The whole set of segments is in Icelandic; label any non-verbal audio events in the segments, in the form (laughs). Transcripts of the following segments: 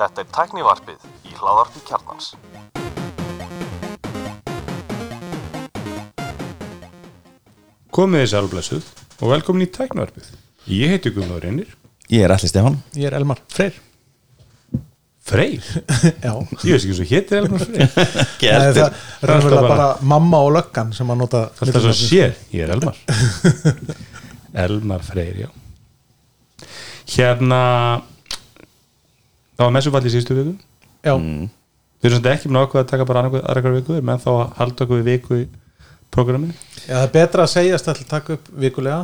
Þetta er tæknivarpið í hláðarpi kjarnans. Komið þið sælblessuð og velkomin í tæknvarpið. Ég heiti Gunnar Reynir. Ég er allir Stefán Ég er Elmar Freyr Freyr? (laughs) Já, Ég veist ekki svo hétti Elmar Freyr. (laughs) Nei, það er raunverulega bara- bara mamma og löggan sem að nota Það er svo sér. Ég er Elmar. (laughs) Elmar Freyr, já. Hérna, það var messufall í síðustu viku. Já, Við erum samt ekki með ákveð að taka bara annað aðra hver viku, menn þá að halda okkur við viku í programminu. Já, það er betra að segjast að taka upp vikulega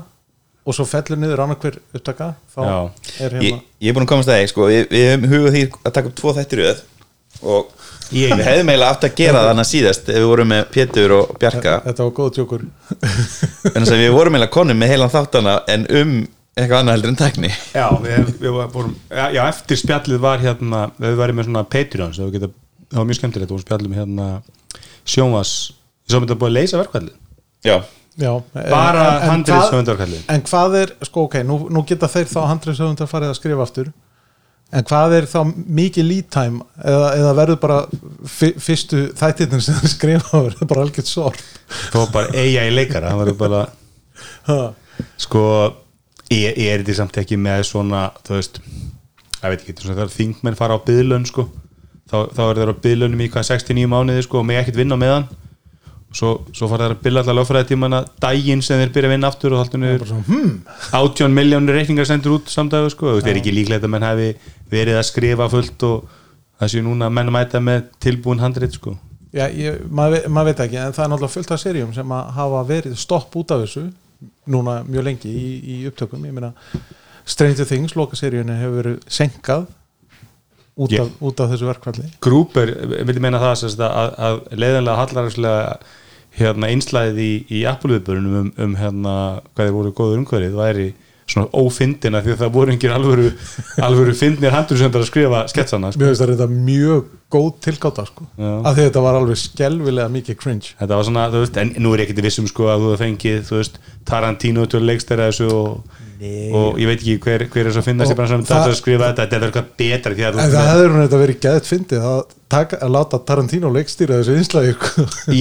og svo fellur niður annað hver upptaka þá Já. er ég, hérna ég er búin að komast að það sko, við, við hefum hugað því að taka upp tvo þættir röð og Ég- við hefðum eiginlega átt að gera það annað síðast ef við vorum með Pétur og Bjarka Þetta var góð tjókur en þess að við vorum eiginlega konum með heilan þáttana en um eitthvað annað heldur en tækni Já, við, við vorum, já, já, eftir spjallið var hérna, við varum með svona Patreon, svo við geta, það var mjög skemmtilegt, og spjallið með hérna sjónvas, myndi að búið að leysa verkvallið. já, Já, Bara handrið sögundarkallið. En hvað er, sko ok, nú, nú geta þeir þá handriðsöfundar farið að skrifa aftur en hvað er þá mikið lead time eða, eða verður bara fyrstu þættirnir sem þeir skrifa (laughs) verður bara algjört sort Það var bara eiga í leikara, það var bara, Ha. sko, ég, er þetta samt ekki með svona, þú veist, ég veit ekki, svona, þegar þingmenn fara á byðlun, sko, þá, þá er þeir á byðlunum í hvað 69 mánuði, sko, og mig ekkert vinna meðan, svo, svo fara þeir að byrja alltaf lögfræði tímana daginn sem þeir byrja að vinna aftur og svona, hmm, 18 miljónir reikningar sendur út samdægu sko, þú veist, er ekki líklegt að menn hafi verið að skrifa fullt og það séu núna að menn mæta með tilbúin handrit sko. Já, ég, maður, maður veit ekki en það er náttúrulega fullt af serjum sem að hafa verið stopp út af þessu núna mjög lengi í, í upptökum. Ég meina Stranger Things, loka seríunni hefur verið senkað út, Ég- af, út af þessu verkvalli Grúper vildi meina það sérst, að, að leiðanlega hallaræslega hérna, einslæðið í, í Apple-viðbörunum um, um hérna, hvað þeir voru góður umhverfið væri svona ófindina því að það voru engin alvöru, alvöru fyndnir handursöndar að skrifa sketsana sko. Mér finnst það þetta mjög góð tilgáta sko. Já. af því að þetta var alveg skelvilega mikið cringe þetta var svona, þú veist, en nú er ég ekkert vissum sko að þú hefði fengið, þú veist, Tarantino til að leikstæra þessu og, og ég veit ekki hver, hver er svo að finnast í Og bransanum það- það að skrifa þetta, þetta er eitthvað betra en það hefur hún þetta verið gæðt fyndið að, taka, að láta Tarantino leikstýra þessu einslægi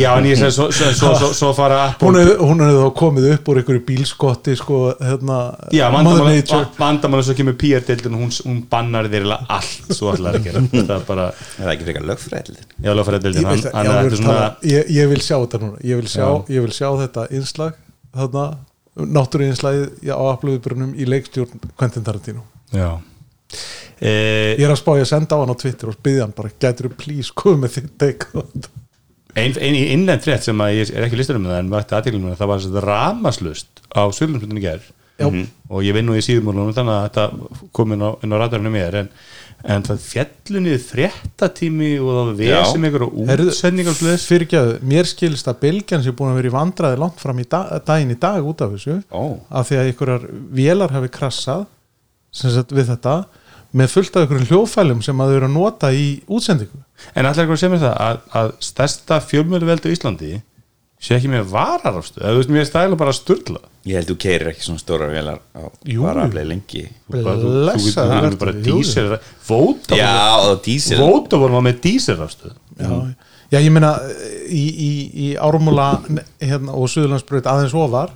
já, en ég segi, svo, svo, svo, svo, svo fara hún hefur þá komið upp úr einhverju bílskotti sko, hérna, Já, vandamáli svo kemur PR-deildin hún, hún bannar þér allt svo allar að gera. Þetta er bara, það er ekki frekar lögfræðil já, lögfæradeildin ég, er ég, svona ég, ég vil sjá þetta núna. Ég vil sjá, Já. ég vil sjá þetta innslag þarna, náttúru innslagið á aflöfubrunum í leikstjórn Quentin Tarantino. Já. E, ég er að spá ég að senda á hann á Twitter og spyðja hann bara, gætur þú please komið með þitt á þetta? Ein, innlend frétt sem að ég er ekki listur um það en vakti aðteglum það var þetta ramaslust á Sölumsbyrðinu ger Já. og ég vinn nú í síðumúlunum þannig að þetta kom inn á, inn á radarinu mér en, en það fjallunni fréttatími og það vesum ykkur og útsendingar fyrirgjöðu, mér skilst að Bilgjan sé búin að vera í vandraði langt fram í dag, daginn í dag út af þessu Ó. af því að einhverjar vélar hafi krassað sem sagt við þetta með fullt af einhverjum hljóðfælum sem að þau eru að nota í útsendingu. En allir eitthvað sem er það að, að stærsta fjölmjöluveldu í Íslandi sé ekki með vararafstu eða þú veist mér stæla bara sturla ég held þú keirir ekki svona stóra vélar á Jú. bara afleið lengi þú vertu, bara jú. dísir Vóta Vóta var með dísirafstu Já, já ég meina í, í, í Ármúla hérna, og Suðurlandsbröð aðeins ofar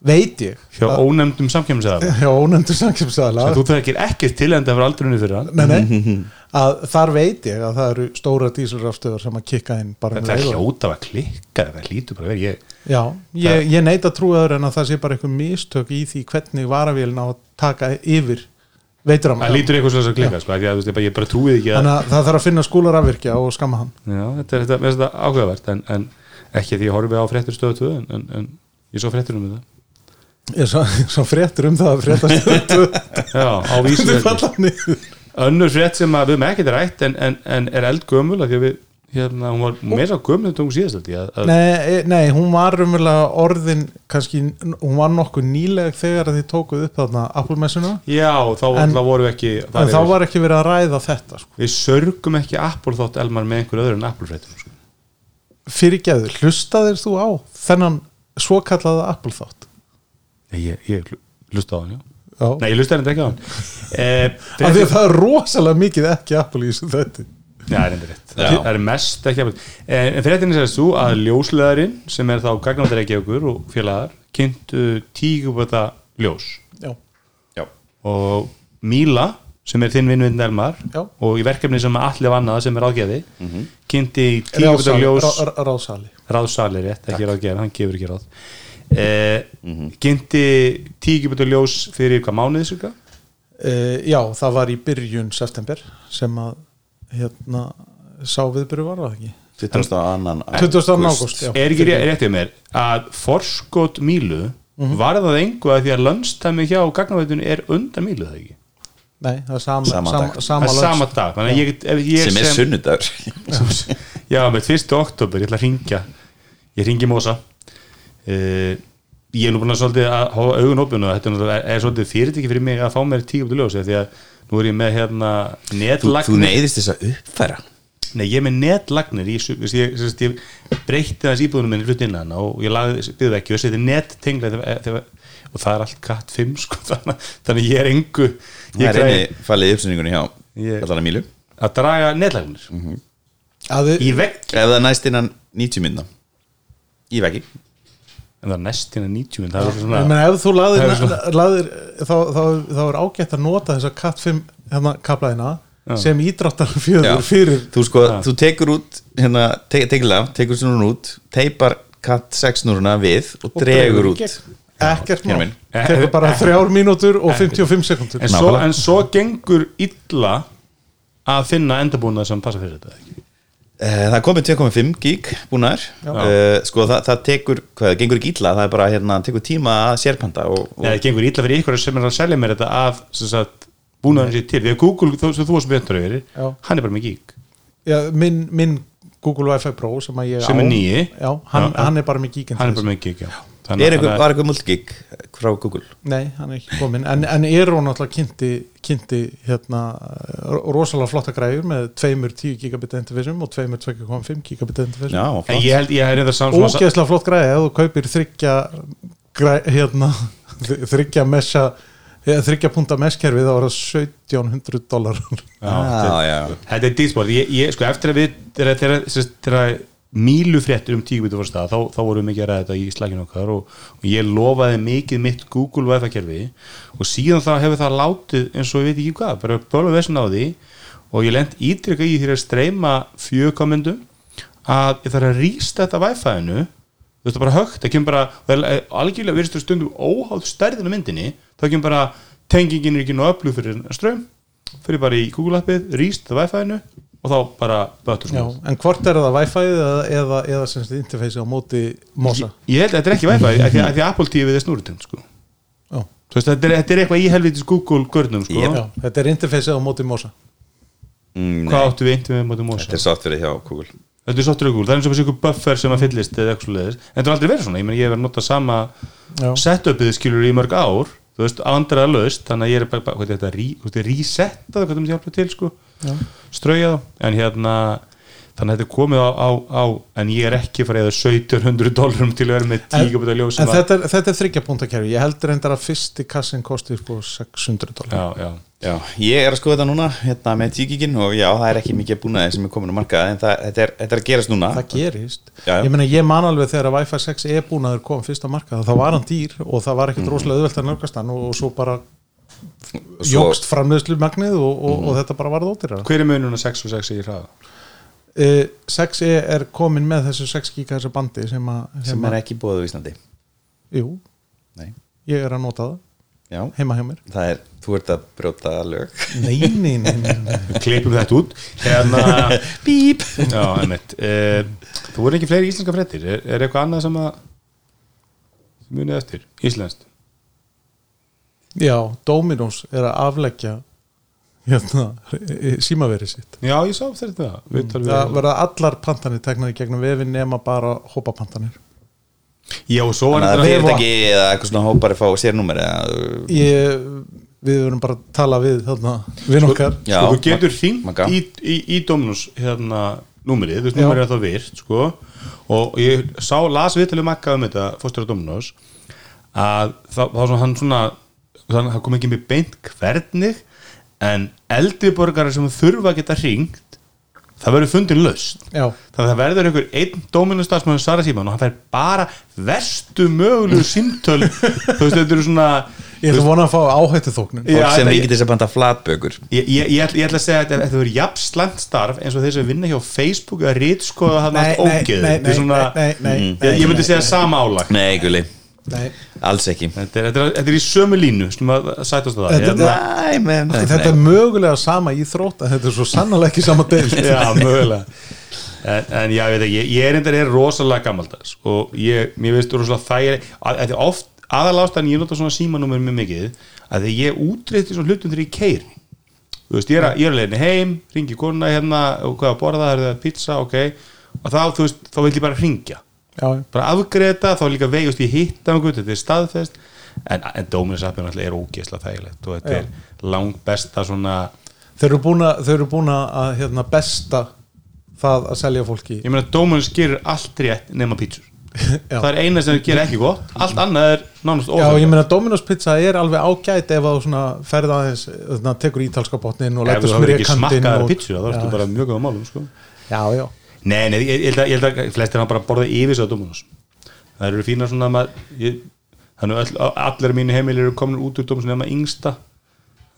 veit ég. Hjá ónefndum samkjömsæðar (laughs) hjá ónefndur samkjömsæðala þú þekkir ekkert til enda fyrir aldrunni fyrir hann nei, nei, að þar veit ég að það eru stóra dísilrafstöðar sem að kikka inn bara þetta er hljóta að klikka það hlýtur bara að vera ég Já, ég, ég neit að trúa þar en að það sé bara eitthvað mistök í því hvernig varavélina á að taka yfir veitur það hann hlýtur eitthvað svona að klikka sko, af því að, þú veist, ég bara- ég bara trúið ekki að að það þarf að finna skúlar afvirkja og skamma hann. Já, þetta er þetta áhugavert en, en ekki því ég horfi á fréttur stöðu 2 en, en, en ég svo fréttur um þetta. Ég er svo, fréttur um það að fréttast (laughs) já, á niður önnur frétt sem að við með ekkert rætt en, en, en er eldgömmul af því að við hérna, hún var meira gömmul en tókum síðast að, að, nei, e- nei, hún var umverulega orðin kannski, hún var nokkuð nýleg þegar að þið tókuð upp þarna Apple-messuna já, þá En- voru við ekki en þá var ekki verið að ræða þetta sko. við sörgum ekki Apple þátt Elmar með einhver öðru en Apple fréttum sko. Fyrirgeðu, hlustaðir þú á þennan svokallaða Apple þátt ég, ég hlusta á hann, já. Já. Nei, ég lusti þetta ekki á hann. (laughs) Eh, af því að það er rosalega mikið ekki Apple í þessu þetta Já, það er endur rétt. Já. Það er mest ekki að En en fréttinni segir þú að ljósleðarinn sem er þá gagnáttar ekki okkur og félagar kynntu tíguböta ljós. Já, Já, og Míla sem er þinn vinnvind Elmar Já. og í verkefni sem allir vannað sem er ráðgefi kynnti tíguböta ráðsali, ljós. rá, rá, ráðsali. ráðsali rétt, ekki ráðgefi, hann gefur ekki ráð eh, kynnti tíguböta ljós fyrir hvað mánuðið sér Uh, já, það var í byrjun september sem að hérna sá viðbyrju var það ekki 22. annan 22. ágúst, er ekki rétt, rétt hjá mér að forskot Mílu var það engu að því að lönnstæmi hjá gagnaveitunum er undan Mílu það ekki Nei, það er sama, Sama sama, dag. sama, lunch. sama dag ég, ég sem er sunnudagur já, með 1. oktober, ég ætla að ringja ég ringi Mósa uh, ég er nú búin að svolítið að hafa augun opinu og þetta er, er, er svolítið fyrirtæki fyrir mig að fá mér tíu út í ljósi því að nú er ég með hérna þú, þú neyðist þess að uppfæra. Nei, ég er með netlagnir ég, ég, ég, ég, ég breytti þess íbúðunum minni hlutt innan og ég lagði byggðu ekki og seti nettengla þegar- þegar- og það er allt katt 5 sko, (laughs) þannig, ég er engu það ég er einni fallið uppsendingunni hjá Ég- allan að mílu. Að draga netlagnir. Að þið, í vegg. Ef það næst innan 90 minna í veggi en það er næstina 90 en það er ég svona meina ef þú laðir, er svona- laðir þá, þá, þá er ágætt að nota þessa Cat 5 hérna kaplaðina sem ídráttar Já. fjöður fyrir þú sko, Já. þú tekur út hérna, te tekur af, tekur snurun út teipar katt 6 snuruna við og, dregur út. ekkert Hérna mál. minn. tekur bara þrjár mínútur og 55 sekundur en en svo gengur illa að finna endabúnað sem passa fyrir þetta ekki Eh, Það komið 2,5 gig búnar uh, sko það, það tekur, hvað, það gengur ekki illa það er bara, hérna, tekur tíma að sérpanta og, og eða það gengur illa fyrir ykkur sem er að selja mér þetta af sem sagt, búnaðan sér til. Því að Google, þú, þú varst betur yfir Já. hann er bara með gík Já, minn, minn Google Wi-Fi Pro sem að ég Sem á er nýi. já, hann, Já. hann er bara með gíkinn hann er bara með gík, já Þannig er að- einhver, var eitthvað multigig frá Google? Nei, hann er ekki komin en, en er hún alltaf kynnti, kynnti hérna, rosalega flotta græður með tveimur 10 gigabit interfaceum og tveimur 2,5 gigabit Já, interfaceum en flott. ég held, ég er reynda saman svona ógeðslega flott græði ef þú kaupir þryggja græ, hérna, þryggja mesha eða þryggja punta messkerfi þá er það 1700 dólar Já, Já, já. þetta er ég, ég, sko, eftir að við þegar, þegar, þegar, þegar mílu fréttir um tíu bitur fór stað þá, þá vorum við mikið að ræða þetta í slækinu okkar og, og ég lofaði mikið mitt Google Wi-Fi kerfi og síðan þá hefur það látið eins og ég veit ekki hvað, bara bóla vessin á því og ég lent ítrykka í því að streyma fjögkomendum að ég þarf að rýsta þetta Wi-Fi-inu þú veist bara högt, það kemur bara það algjörlega virðist stundum óháð stærðinu myndinni, þá kemur bara tengingin er ekki nú öflug fyrir ström fyrir bara í Google appið, rýst það Wi-Fi-inu og þá bara bötur Já, en hvort er það Wi-Fi eða, eða, eða sem sagt interface á móti Mosa? Ég, ég held að þetta er ekki Wi-Fi af því, af því að Apple TV er snúrutend sko. Já, Þú veist, þetta, er, þetta er eitthvað í helvitis Google görnum sko. Já, þetta er interface á móti Mosa. Mm, hvað áttu við við mótum Þetta Mosa? Er sátt fyrir hjá Google. Þetta er sáttur Google, það er eins og þessi ykkur buffer sem að fyllist eða eitthvað svoleiðis. en það er aldrei verið svona. Ég, meni, ég hef verið að nota sama setupið skilur í mörg ár þú veist, andræða laust þannig að ég er bara, hvað er þetta, hvað er þetta, resetta það, hvað það myndi hjálpa til sko strauja þá, en hérna þannig að þetta er komið á, á, á en ég er ekki farið að 1700 dólarum til að vera með 10 gabita ljós En þetta er, þetta er þryggja puntakerfi Ég heldur reyndar að fyrsti kassin kosti sko 600 dólar já, já, Já, ég er að skoða þetta núna hérna með tíkikinn og já, það er ekki mikið búnaði sem er komin á markað en það, þetta, er, þetta er að gerast núna Það gerist Já, já. Ég meina ég man alveg þegar að Wi-Fi 6 e búnaður kom fyrst á markað þá var hann dýr og það var ekkert Mm. rosalega auðvelt að nálgast hann og, og svo bara Svo- jógst framleiðslu magnið og, og, Mm. og þetta bara varð ódýrara hver er mununa 6 og 6 í hraða? Uh, 6e er komin með þessu 6 giga bandi sem að sem sem er ekki búið á Íslandi. Jú, Nei, ég er að nota það. Já, heima hjá mér. Það er, þú ert að brjóta lög. Nei, nei, nei, nei, kleipum þetta út. Hérna, (laughs) Bíp. Já, einmitt. Uh, þú voru ekki fleiri íslenska fréttir. Er, er eitthvað annað sem að sem munið eftir, íslenskt? Já, Dominos er að afleggja símaverið sitt. Já, ég sá þetta. Við- Það verða allar pantanir teknar í gegnum vefin nema bara hópapantanir. Já, og svo var Þannig að þetta fyrirtæki eða eitthvað svona hópari fá sérnúmer Við verðum bara að tala við þarna, við okkar. Já, sko, þú getur hringt í, í, í Dominus hérna númerið, þú veist númerið er þá virt sko, og ég sá, las viðtalið makka um þetta fórstur á Dominus að það það var svona hann svona að það kom ekki með beint hvernig en eldri borgarar sem þurfa að geta hringt það verður fundin laust já, þannig að það verður einhver einn dóminustafsmöður Sara Síman og hann fær bara verstu mögulegu símtöl. (laughs) Þú veist, þetta eru svona ég ætla að vona að fá áhættu fólk sem ríkir þess að banda flatbökur. Ég, ég, ég, ég ætla að segja að þetta þetta verður jafn slæmt starf eins og þeir sem vinna hjá Facebook eða rítskoða hann allt ógeð nei, Þetta er nei, svona, nei, nei, nei, ég, ég myndi segja sama álag. Nei, gulli, nei. alls ekki. Þetta er, þetta, er, þetta er í sömu línu sem að sætast á það. Þetta- Hérna- Nei, menn, nei, þetta er mögulega sama í þrótt en þetta er svo sannlega ekki sama deild. (laughs) Já, mögulega. En, en já, ég veit ég, ég er reyndar er rosalega gammaldags og ég, mér veist rosalega að þetta er oft aðalástæðan ég nota svona símanúmer mjög mikið að því ég útreyti svona hlutum þegar ég keiri þú veist, ég er, að- ég er að leiðinni heim ringi konuna hérna, og hvað að borða það er það pizza, ok. Og þá, þú veist, þá vil ég bara ringja já, bara afgreita, þá líka þú veist, ég hitta um þetta er staðfest en, en Dominus alltaf er ógeðslega þægilegt og þetta Já. er langt besta svona þeir eru búin að, þeir eru búin að hérna, besta það að selja fólki ég meina Dominus gerir allt rétt nema pítsur (laughs) já. það er eina sem gera ekki gott allt annað er nánast Já, ég meina Dominos pizza er alveg ágætt ef þú svona ferð aðeins þarna, tekur ítalska botnin og ef lætur þú hefur smyrja ekki kantinn smakkaðar og- pítsur þá ertu Já. bara mjög góða málum sko. Já, já, nei, nei, ég, ég, held að, ég held að flestir hann bara borða yfir sig á Dominus það eru fína svona maður, ég, þannig að öll, allir mínu heimil eru komin út úr Dominus nema yngsta.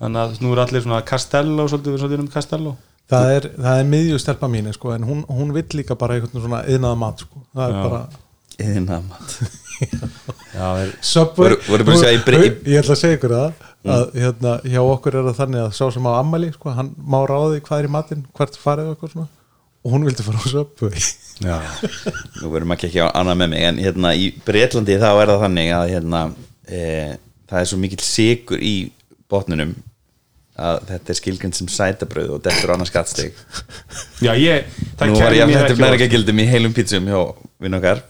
Þannig að nú eru allir svona Castello svolítið, svolítið um Castello. Það er, það er miðjustelpa mín sko, en hún, hún vill líka bara einhvern svona yðnaða mat sko. það er Já. bara Iðna mat (laughs) já, það er Subway Voru- voru bara að segja í bre- Ég- ætla að segja ykkur það að hérna, hjá okkur er það þannig að sá sem á ammæli sko, hann má ráði hvað er í matinn hvert farið eitthvað svona og hún vildi fara á Subway. Já, Nú verðum ekki ekki á annað með mig en hérna í Breitlandi þá er það þannig að hérna e, það er svo mikill sigur í botnunum að þetta er skilgjönd sem sætabröð og dettur annars skattsteg já ég það Nú var ég að þetta ekki er á- ekki gildum í heilum pítsum hjá vinn okkar.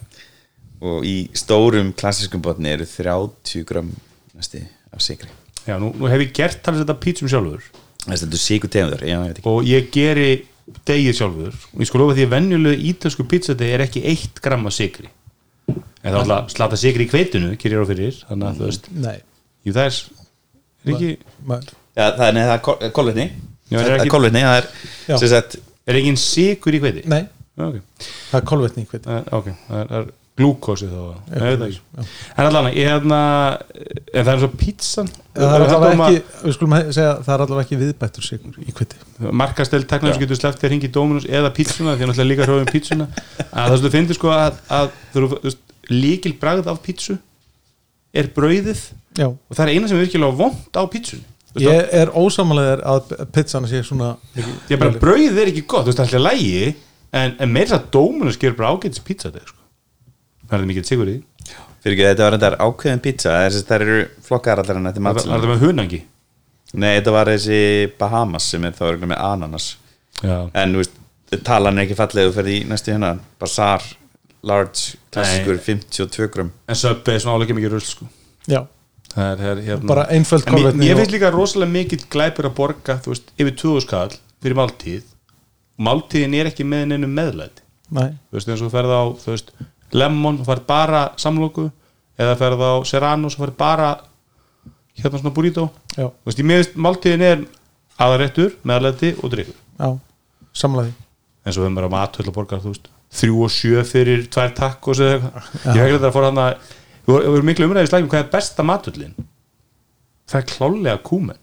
Og í stórum klassiskum botni eru 30 gram næsti af sigri já, nú, nú hef ég gert talið þetta pítsum sjálfur. Þetta er sigur tegundur, já, ég veit ekki. Og ég geri degið sjálfur. Og ég sko lofa því að venjulegu ítalsku pizzadegi er ekki 1 gram af sigri en það er alltaf slata sigri í kveitinu ég á fyrir, þannig að þú veist. Nei, jú það er, er ekki maður Já, það er, nei, það er kol- kolvetni. Já, er Það ekki- er kolvetni, það er Já. sem sagt, er ekki sigur í kveiti? Nei, Já, ok, það er kolvetni hveit. Það er- ok, það er, glúkósi þá. Það en allan, ég hérna en það er svo pizzan Það er allavega ekki, það allavega ekki viðbættur sigur í hviti markastel teknar sem getur sleppt þér hingi Dominus eða pizzuna, því að náttúrulega líka hróðum pizzuna að það sem þú finnir sko að, að þú veist, líkil bragð af pizzu er brauðið Já, og það er eina sem er virkilega vond á veist, ég er ósamlegaður að pizzan sé svona ég bara brauðið er ekki gott, þú veist, það alltaf lægi en, en meira að Dominus gerir bara ágætis þetta sko. Það er mikið sigur í. Fyrir ekki þetta var þetta ákveðin pizza það eru flokkar allar en þetta er matslun það með hunangi? Nei, þetta var þessi Bahamas sem er þá með ananas. Já, en þú veist, talan er ekki falleg þú ferð í næstu hérna, Bazaar large, klassiskur, 52 grum en Subway er svona álega mikið rull sko. Já, það er, hérna bara einföld kolvetni mér og- finnst líka rosalega mikið glæpur að borga þú veist, yfir 2000 skall fyrir máltíð. Máltíðin er ekki með neinu meðlæti. Nei, þú veist eins og þú ferð á þú veist, lemon og ferð bara samloku eða ferð á serrano og ferð bara hérna svona burrito. Já, þú veist, ég meðist máltíðin er aðrættur, meðlæti og drikkur já, samlaði eins og við erum bara matöll að borga þú veist, þrjú og sjö fyrir tvær takkos eða eitthvað. Ég hef ekki þetta að fór hann að við vorum- miklu umræðið slægjum hvað er besta matöllin það er klálega kúmen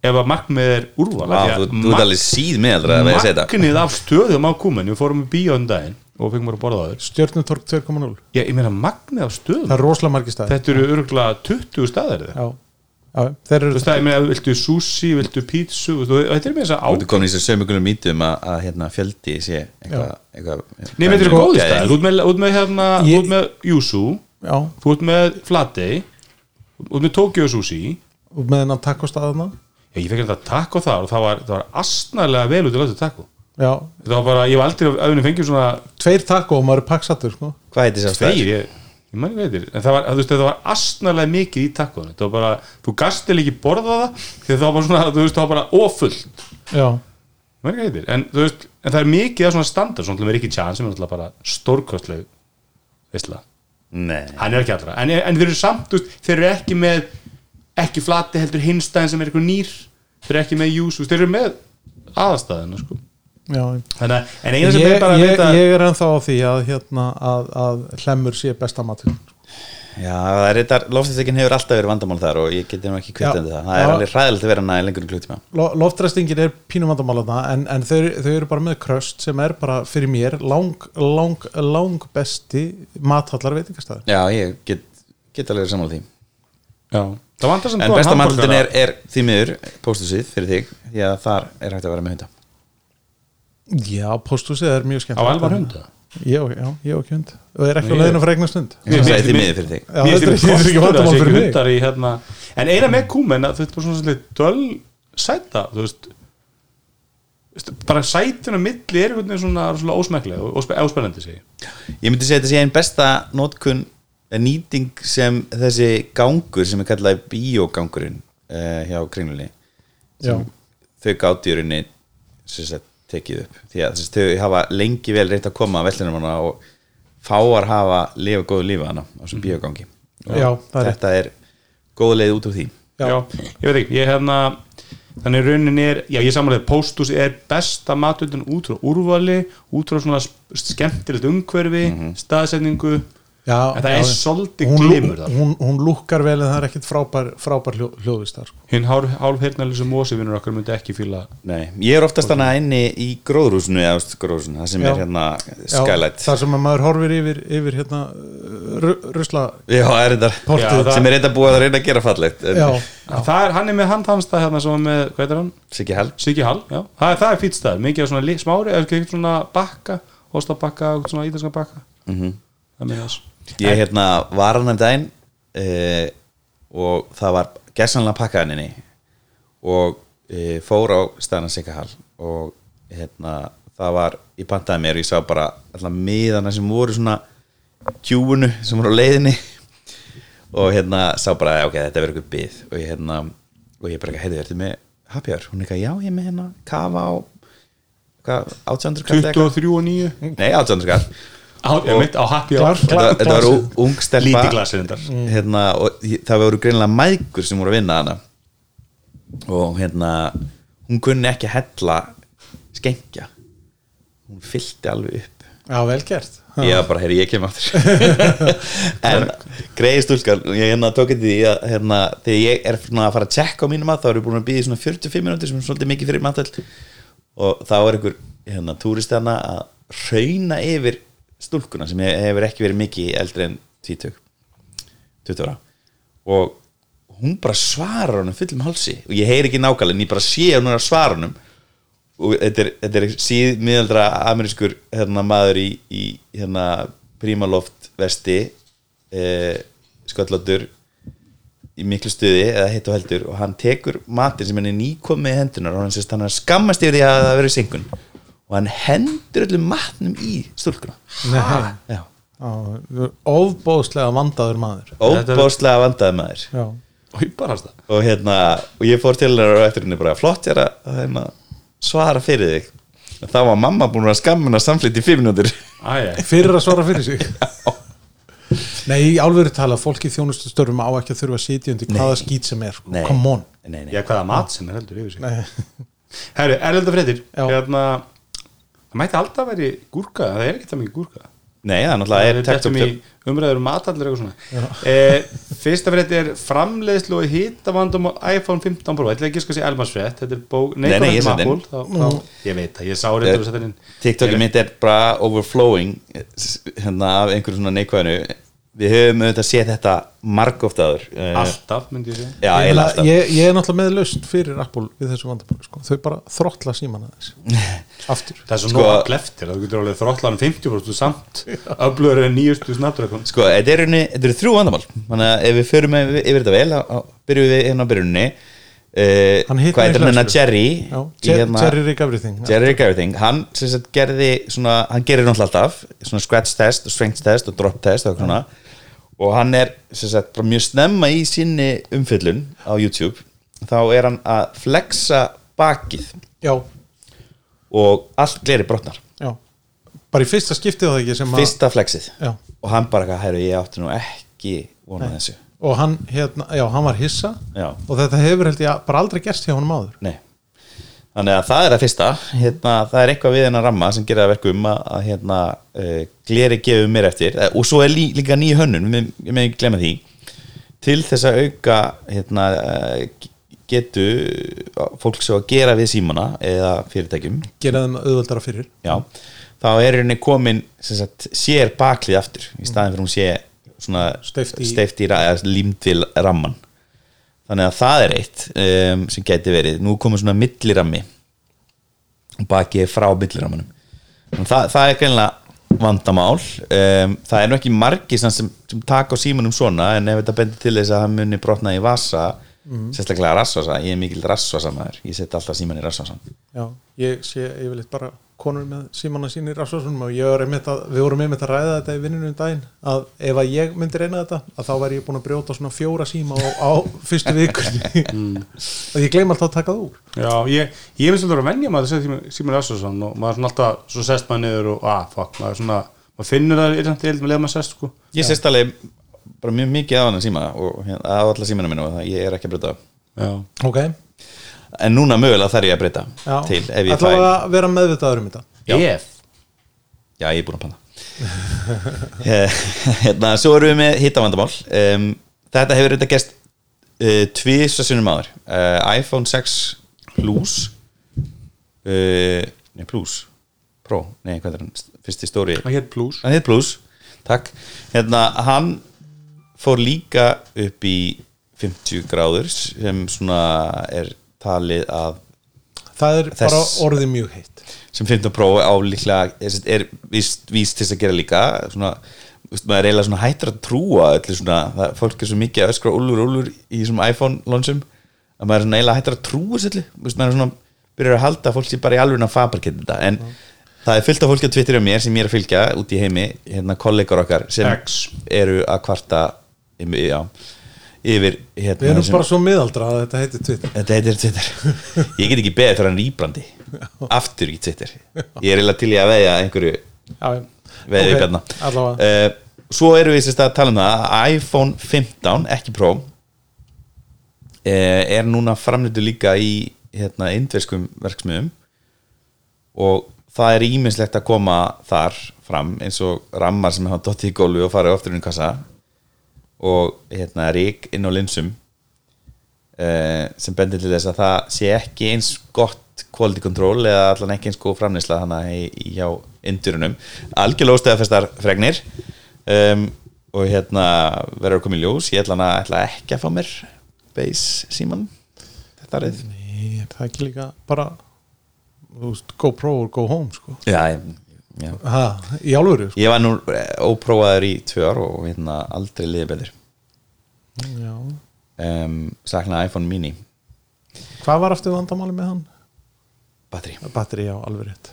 ef að markmið er úrval Vá, þú, þú ert alveg síð með að veið að segja þetta. magnið af stöðum á kúmen við fórum í bíóðum daginn og fengum bara að borða á þér. Stjörnutorg 2.0 ég, ég meina magnið af stöðum. Það er rosalega margir staðir. Þetta eru örgulega 20 staðir eða? Já, já, þeir þú eru veist það, ég meina, viltu sushi, viltu pítsu þetta er með þess að á Þú ert komin í þessu sömugunum mítum að, að hérna, fjöldi sé eitthvað eitthva, Nei, þetta eru Sko, góði ok. staðir, út með, út með hérna, Ég- út með Yusu Já, þú ert með Flatey út með Tokyo Sushi. Og með þennan takkostæðana ég fekk þetta taco þar og það var, það var astnælega vel út í taco. Já, þetta var bara, ég var aldrei að auðvunni fengjum svona tveir takko og maður er pakksatur sko. Hvað heitir þess að tveir, ég, ég ekki veitir en það var, þú veist, þetta var astnælega mikið í tacoinu. Þetta var bara, þú gastil ekki borða það því það var bara svona, þú veist, það var bara ofullt Já, ég mann ekki veitir, en þú veist en það er mikið af svona standard, svona með Rikki Chan sem er bara stórkostleg veistla, Nei, hann er ekki allra. En, en þeir eru samt, þeir eru ekki með ekki flati heldur hinstæðin sem er eitthvað nýr. Þeir eru ekki með jús, þú veist, þeir eru með aðastæðina sko. Já, Þannig, en eina sem ég, er bara að ég, vita ég er ennþá á því að, hérna, að, að hlemur sé besta matur Já, það er þetta, loftistekkin hefur alltaf verið vandamál þar og ég geti nú ekki Já. kvitandi það. Það er alveg hræðilegt að vera næði lengur en klukkutíma. Lo- Loftræstingin er pínum vandamála en, en þau, þau eru bara með kröst sem er bara fyrir mér lang, lang, lang besti mathallar veitingastæður Já, ég get, get alveg saman því já, það vantar sem En besta matlundin er, er því miður póstusið fyrir þig því að þar er hægt að vera með hunda. Já, pósthúsið er mjög skemmt á elvar hunda? Já, já, ég og ekki hund og er ekki á Ég- leiðinu fyrir eignar stund Ég Mér- segi því miður fyrir þig. Já, þetta er þetta er ekki vandamál fyrir mig. hundar í hérna. En eina með kúmen að þú veist bara svona svolítið döl sæta þú veist. Veist, bara sætuna milli er svona, svona ósmeklega og óspe- óspennandi Ég. Myndi segja þetta sé einn besta notkun nýting sem þessi gangur sem er kallaði bíógangurinn uh, hjá kringlunni Já, þau gátt í rauninni sem tekið upp. Því að þess, þau hafa lengi vel reynt að koma að vellinum hana og fáar hafa lifa góðu lífa hana á þessum bíógangi. Og Já, það er þetta er góð leið út úr því. Já. já, ég veit ekki, ég hefna þannig raunin er, já ég samanlega pósthús er besta matöldun út frá úrvali út frá svona skemmtilegt umhverfi, staðsetningu já en það já, er svolítið hún, glimur þar hún, hún lúkkar vel en það er ekkit frábær, frábær hljó, hljóðvist þar sko. hinn hálf, heyrnarlösu mósivinnur okkar myndi ekki fíla Nei, ég er oftast hana inni í gróðrúsinu eða gróðrúsinu, það sem Já. er hérna skylight. þar sem að maður horfir yfir, yfir hérna, ru, rusla Já, það er þetta það- sem er þetta búið að reyna að gera fallegt en- já, það er, hann er með handhamstað hérna sem er með, hvað heitir hann? Siggi Hall. Siggi Hall, já, það er, það er fýtt stað mikið af svona smári, eða eitthvað svona bakka hóstabakka, svona ítalska bakka. Mhm. það með þess Ég hérna var hann um daginn uh, og það var gersanlega pakkaðaninni og uh, fór á staðan Sigga Hall og hérna það var, ég pantaði mér og ég sá bara alltaf miðana sem voru svona kjúunu sem voru á leiðinni. Og hérna sá bara ok, þetta verður eitthvað byð og ég hérna og ég bara, heyrðu, ertu með hour? Hún er eitthvað, já, ég með hérna kafa á hvað, 800 kall eða eitthvað? 23 og 9 Nei, 800 kall á, ég mitt á happy hour þetta, var ung stelpa. Endar hérna, og það voru greinilega mæðgur sem voru að vinna hana. Og hérna hún kunni ekki að hella skengja hún fyllti alveg upp. Já, vel gert. Ég var bara, heyri, ég kem aftur. (laughs) En greiði stúlkan og ég hérna tók þetta í að hérna, þegar ég er að fara að tjekka á mínum mat þá er ég búin að býða í svona 45 minútur sem er svolítið mikið fyrir matöld og þá er einhver hérna, túrist hana að rauna yfir stúlkuna sem he- hefur ekki verið mikið eldri en 20 20 ára. Og hún bara svarar honum fullum hálsi. Og ég heyri ekki nákvæmlega en ég bara sé hún að svara honum. Og þetta er, þetta er síð miðaldra amerískur hérna, maður í, í hérna, prímaloft vesti eh, sköllóttur í miklu stuði eða heitt og heldur. Og hann tekur matinn sem hann er nýkomið í hendunar og hann sést hann að skammast yfir því að það verið senkun og hann hendur öllum matnum í stúlkuna. Ofbóðslega vandaður maður. Óbáslega vandaði maður. Já, og ég hérna og ég fór til hennar og eftir henni bara flott er að, hérna, svara fyrir þig. Þá var mamma búin að skammina samflitt í fimm minútur fyrir að svara fyrir sig. (laughs) Nei, í álveru tala fólk í þjónustu störfum á ekki að þurfa að sitja undir hvaða skýt sem er, sko. Nei. come on. Nei, nei. Já, hvaða mat sem er heldur yfir sig. Nei. Herru, erlenda Já. hérna, Það mætti alltaf veri gúrka Það er ekki það mikið gúrka. Nei, það er náttúrulega er Það tekt þetta upp í umræður um matallir eitthvað svona. Eh, Fyrsta frétt er framleiðslu og hitavandum á iPhone 15 Pro. Þetta er ekki sko að sé Elmars frétt Þetta er bók Nei, nei, ég inn. Apple, þá, þá, Ég veit það, ég sá þetta setja inn TikTokið mitt er bara overflowing hérna af einhverju svona neikvæðinu við höfum auðvitað séð þetta margóft aður Eh, Alltaf, myndi ég segja. Já, ég, ég, ég er náttúrulega með laust fyrir Apple við þessu vandamáli, sko. þau bara þrottla síman aðeins. (laughs) Aftur. Það er svo Sko- nóg kleftir að þú getur alveg þrottlan 50% samt. Öflugur en nýjustu snabdragon sko, þetta eru, eru þrjú vandamál. Þannig að ef við förum yfir, yfir þetta vel byrjum við hérna á byrjunni uh, hvað heitir hann hérna? hleðslu. Jerry Já, hérna- Jerry Rig Everything Jerry Rig Everything. Hann sagt gerði svona, hann gerir náttúrulega alltaf svona scratch test og strength test og drop test og, svona, og hann er sagt mjög snemma í sinni umfyllun á YouTube. Þá er hann að flexa bakið. Já, og allt gleri brotnar. Já. Bara í fyrsta skiptið á það ekki sem að fyrsta flexið. Já, og hann bara, hæru, ég átti nú ekki vonað þessu og hann, hérna, já, hann var hissa. Já. og þetta hefur held ég bara aldrei gerst hjá honum áður. Nei. Þannig að það er það fyrsta. Hérna, það er eitthvað við hennar ramma sem gerir það verkum að, að hérna, uh, gleri gefur mér eftir. Eh, og svo er lí, líka nýju hönnun ég með ekki glemma því. Til þess að auka hérna, uh, getu fólk sem að gera við símana eða fyrirtækjum. Gera þeim auðvöldara fyrir. Já, þá er henni komin sagt, sér baklið aftur í staðin fyrir hún sé steift í, límt til ramman þannig að það er eitt um, sem geti verið, nú komur svona millirammi og bakið er frá millirammanum. Það, það er greinlega vandamál. Um, það er nú ekki margir sem, sem, taka á símanum svona en ef þetta bendir til þess að það muni brotna í vasa sérstaklega rassvasa, ég er mikil rassvasa maður ég set alltaf síman í rassvasan já, ég sé yfirleitt bara konur með símanna sín í rafsvarsunum og ég var einmitt að, við vorum einmitt að ræða þetta í vinnunum um daginn að ef að ég myndi reyna þetta að þá væri ég búin að brjóta svona fjóra síma á, á fyrstu vikunni (laughs) og ég gleym alltaf að taka það úr. Já, ég, ég finnst alltaf að venja maður að segja Símon Össarsson og maður er svona alltaf svo sest maður niður og að, fuck, maður er svona maður finnur það eitthvað til með leið maður sest sko. Ég sést alveg bara mjög mikið á hann síma og hérna, á alla símanu mínu og það ég er ekki að breyta Já, ok, en núna mögulega þarf ég að breyta já, til ef ég fæ að vera meðvitaður um þetta? Já. ef. Já, ég er búin að panna (laughs) Hérna, svo erum við með hittavandamál um, Þetta hefur þetta gest uh, tvisa sinnum áður. Uh, iPhone 6 Plus uh, Nei, Plus Pro, nei, hvað er hann? Fyrsti stóri Það hétt plus. Hann heit Plus, takk. Hérna, hann fór líka upp í 50 gráður sem svona er talið að það er bara orðið mjög heitt sem 15 Pro á líklega er, er víst, víst til þess að gera líka svona, veist, maður er eiginlega svona hættur að trúa svona, það, fólk er svo mikið að öskra úlur úlur í svona iPhone launchum að maður er svona eiginlega hættur að trúa veist, maður er svona, byrjar að halda að fólk sé bara í alveg að fabriketta þetta, en það er fullt af fólki á Twitter og mér sem ég er að fylgja út í heimi, hérna kollegar okkar sem X. eru að kvarta já, yfir hérna, við erum þessum- bara svo miðaldra að þetta heitir Twitter. Þetta heitir Twitter. (laughs) Ég get ekki beðið fyrir hann rýbrandi Aftur í Twitter. Ég er eiginlega til í að veðja einhverju Ok, okay, allavega. uh, Svo erum við sérst að tala um það að iPhone 15, ekki Pro uh, er núna framleitu líka í hérna, indverskum verksmiðum og það er ímislegt að koma þar fram eins og rammar sem hafa dottið í gólfi og farið oftur í kassa og hérna rík inn á linsum uh, sem bendir til þess að það sé ekki eins gott quality control eða allan ekki eins góð framneysla þannig í, í hjá indurunum. Algjörlega óstæðafestar fregnir um, og hérna verður að koma í ljós. Ég ætla, ætla ekki að fá mér base síman þetta er Nei, er það ekki líka bara veist, go pro or go home sko. já, ég- ha, í álveru sko. ég var nú eh, óprófaður í tvö ár og hérna aldrei liðið betur. Já. um, saknaði iPhone mini. Hvað var aftur vandamáli með hann? batteri batteri, já, alveg rétt.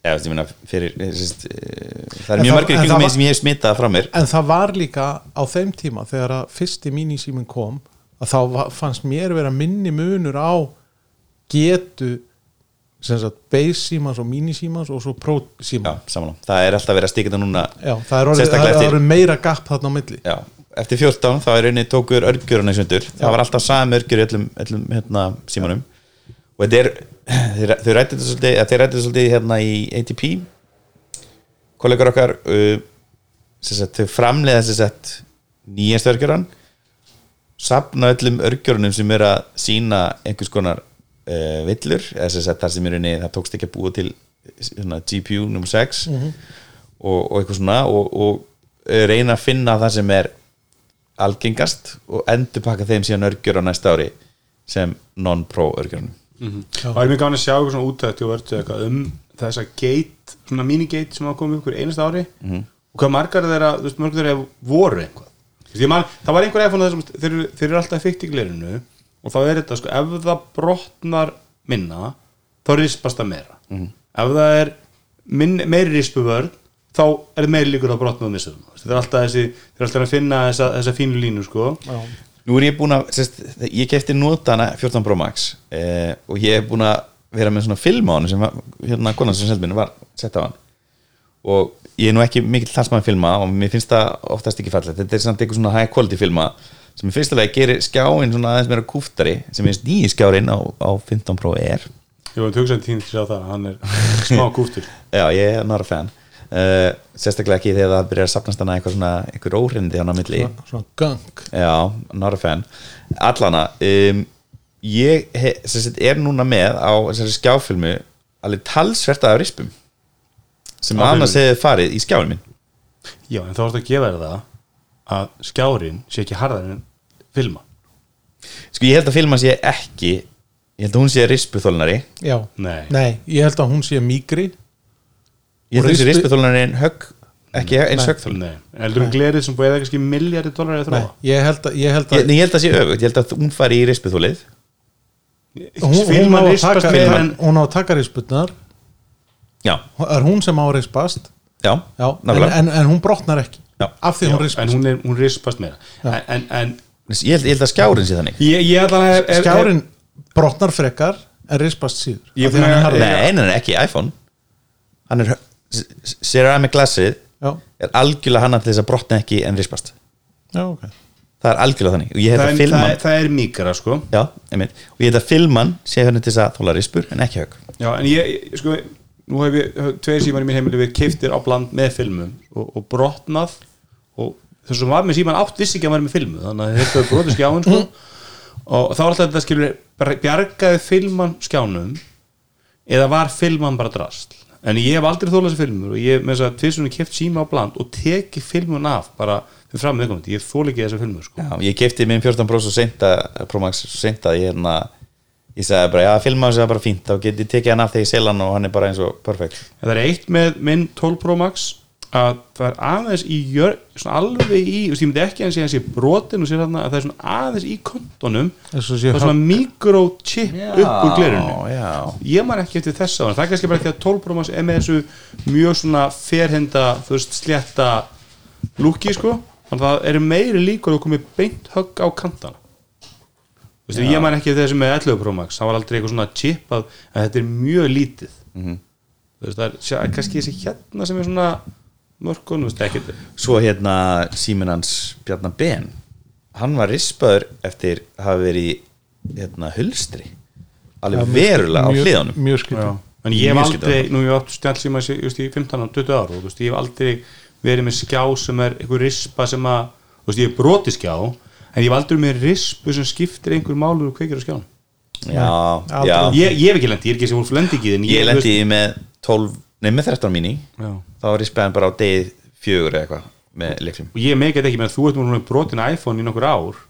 Já, veist, ég meina, fyrir, eh, sérst, eh, það er En mjög margir kringum var- sem ég hef smitað frá mér. En það var líka á þeim tíma þegar að fyrsti mínisímin kom að þá fannst mér vera minni munur á getu sem sagt base símans og mínisímans og svo pro Já, símans samanlá, það er alltaf verið að stíka þetta núna já, það er það er meira gap þarna á milli. Já, eftir 14 þá er rauninni tókur örgjuruna í sundur. Það var alltaf sami örgjur í öllum, öllum hérna, símanum. Og þetta er þeir, þau rættu þetta svolítið, þeir rættu þetta svolítið hérna í ATP kollegar okkar uh, sagt, þau sagt nýjast örgjuran sapna öllum örgjurunum sem er að sína einhvers konar uh, villur eða sem sagt þar sem er rauninni það tókst ekki að búa til svona, GPU nr. 6 og, og eitthvað svona og, og eh, reyna að finna það sem er algengast og endurpakka þeim síðan örgjur á næsta ári sem non-pro örgjörnum. Það er mjög gaman að sjá eitthvað svona útætti og verður eitthvað um þessa gate, svona minigate sem hafa komið ykkur einast ári og hvað margar þeirra, þú veist, margar þeirra voru ég man, það var einhver iPhone þessum, þeir, eru- þeir eru alltaf fyrkt í glerinu og þá er þetta, sko, ef það brotnar minna, þá rispast það meira. Ef það er minn, meiri rispu vörn þá er meiri líkur að brotna og missa það eru alltaf þessi, þeir eru alltaf að finna þessa, þessa fínu línu, sko. Já, Nú er ég búin að, sérst, ég kefti notana 14 Pro Max eh, og ég er búin að vera með svona film á hann sem var, hérna konan sem seldi minni var sett á hann. Og ég er nú ekki mikill talsmaður filma og mér finnst það oftast ekki fallegt. Þetta er samt eitthvað svona high quality filma sem í fyrsta lagi gerir skjáin svona aðeins meira kúftari sem finnst nýji skjárin á, á 15 Pro er Ég var tugsaði tíðin til að sjá það hann er smá kúftur. (laughs) Já, ég er nára fan. Uh, sérstaklega ekki þegar það byrjar að sapnast hana eitthvað svona eitthvað óhrindi hann á milli. Svona, svona gang Já, not a fan. Allana um, Ég he, sagt, er núna með á þessari skjáfilmu alveg talsvert af rispum sem annars hefði farið í skjáin minn. Já, en þá ertu að gefa þér það að skjárin sé ekki harðar en filma Sko ég held að filma sé ekki ég held að hún sé rispuþólnari já, Nei. ég held að hún sé mýgri. Ég held að hún sé rispu- rispuþólnari en högg ekki eins Nei. höggþól Nei, heldur um glerið sem búið eða kannski miljardi dólar að Nei, þróa ég held að, ég held ég, að nei, ég held að sé öfugt, ég held að hún fari í rispuþólið hún, hún, á Filman að taka, með en hún á að taka risputnar Já, er hún sem á að rispast? Já, já, en, en, en hún brotnar ekki Já. af því Já, hún rispast en hún, er, hún rispast meira. En, en, en ég, held, ég held að skjárin sé þannig. Ég, ég að er, er, skjárin brotnar frekar en rispast síður. Hann er harður. Nei, nei, nei, ekki iPhone. Hann er Ceramic glassið já, er algjörlega hann til þess að brotna ekki en rispast. Já, ok. Það er algjörlega þannig. Og ég held það, að það, filman er, það er mýkara sko. Já, og ég held að filman sé henni til þess að þóla rispur en ekki högg. Já, en ég, ég- sko, nú hef ég hef- tveir símar í mér heimili við keiftir á bland með filmum og, og brotnað og þess að var með síman átt vissi ekki að hann var með filmu þannig að þetta er brotið skjáin sko. Og þá var alltaf þetta skilur bjargaði filman skjánum eða var filman bara drasl en ég hef aldrei þólað þessi filmur og ég með þess að tvisunni keft síma á bland og teki filmun af bara fyrir fram viðkomandi, ég þól ekki þessa filmur sko. já, ég kefti minn 14 Pro svo seinta Pro Max svo seinta ég hérna ég sagði bara, já, filma þessi er bara fínt þá get ég tekið hann af þegar ég sel hann og hann er bara eins og perfekt. Það er eitt með minn 12 Pro Max að það er aðeins í jör, svona alveg í, þú veist, ég myndi ekki að sé að sé brotin og sér þarna að það er svona aðeins í kontonum það er svona mikrochip upp úr glerinu. Já, ég man ekki eftir þess að það er kannski bara ekki að 12 Pro Max er með þessu mjög svona ferhenda, þú veist, slétta lúki sko. Þannig að það eru meiri líkur að komið beint högg á kantana Þú veist, ég man ekki eftir þessu með 11 Pro Max það var aldrei eitthvað svona chip að, að þetta er mjög lítið. Mhm. þú veist, það er sjá, kannski þessi hérna sem er svona mörkun, þú veist, ekkert svo hérna síminn hans Bjarnar Ben hann var rispaður eftir að hafa verið í hérna hulstri. Alveg verulega á hliðanum mjög skrítið en ég hef aldrei, nú ég átt stjálfsíma just í 15 og 20 ára og ég hef aldrei verið með skjá sem er einhver rispa sem að, þú veist, ég hef broti skjá en ég hef aldrei með rispu sem skiptir einhver málur og kveikir á skjánum. Já, já, ég, ég hef ekki lendi, ég er ekki sem hún lendi ekki en ég lendi með 12, nei með 13 mín í Já. þá var rispaðan bara á degið fjögur eða eitthvað með leiklum og ég meikið ekki með að þú ert múin brotin iPhone í nokkur ár.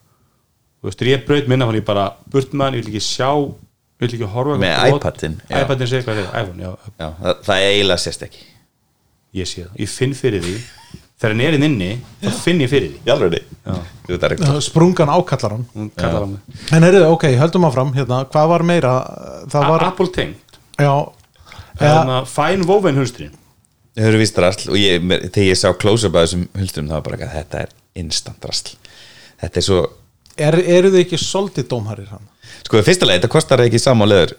Þú veist, ég braut minna hann ég bara burt hann, ég vil ekki sjá ég vil ekki horfa á Með já. iPadinn segir hvað er, iPhone, já, já, það, það eiginlega sést ekki. Ég sé það, ég finn fyrir því. Þegar hann er inn inni, þá finn ég fyrir því. Í alveg Já. þetta er ekki sprungan ákallar hann. Kallar hann. En er ok, höldum áfram. Hérna, hvað var meira? Það var, Apple tengt. Já ja. ja, fæn woven hulstrin. Þau eru vist drasl og ég, þegar ég sá close-up að þessum hulsturum það var bara ekki þetta er instant drasl. Þetta er svo, er, eru þið ekki soldið dómharir hann? Sko fyrsta leið þetta kostar ekki sama leður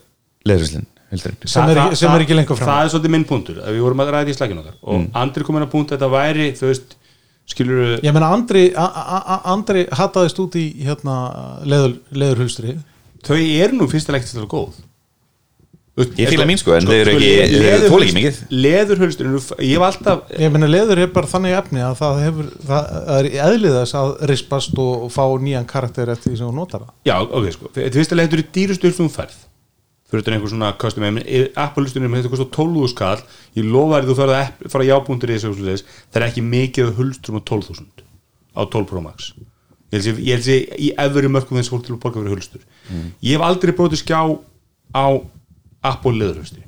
leðurhuslinn Sem er ekki- sem er ekki lengur fram. það er svolítið minn punktur, að við vorum að ræða í slækinu okkar. Og Mm. andri komin að punkt að þetta væri þú veist, skilur ég meina Andri, Andri hattaðist út í hérna, leður, leðurhulstri þau eru nú fyrstilega ekkert til að góð Ég fíla mín, sko, en þau eru ekki- þau þola ekki mikið. leðurhulstur, ég hef alltaf ég meina leður er bara þannig efni að það hefur það er eðlið þess að rispast og fá nýjan karakter eftir því sem þú notar það. Já, ok, sko, þetta fyrstilega þetta eru dýrustu hulstum þú færð fyrir þetta einhver svona custom Apple hulstunum, þetta kostar 12.000 skall ég lofa þér þú ferð að fara jábúndir í þessu það er ekki mikið af hulstum á 12.000 á 12 Pro Max. Ég held sé- ég held sé í efri mörgum þess fólk til að borga fyrir hulstur. Ég á Apple leðurhulsti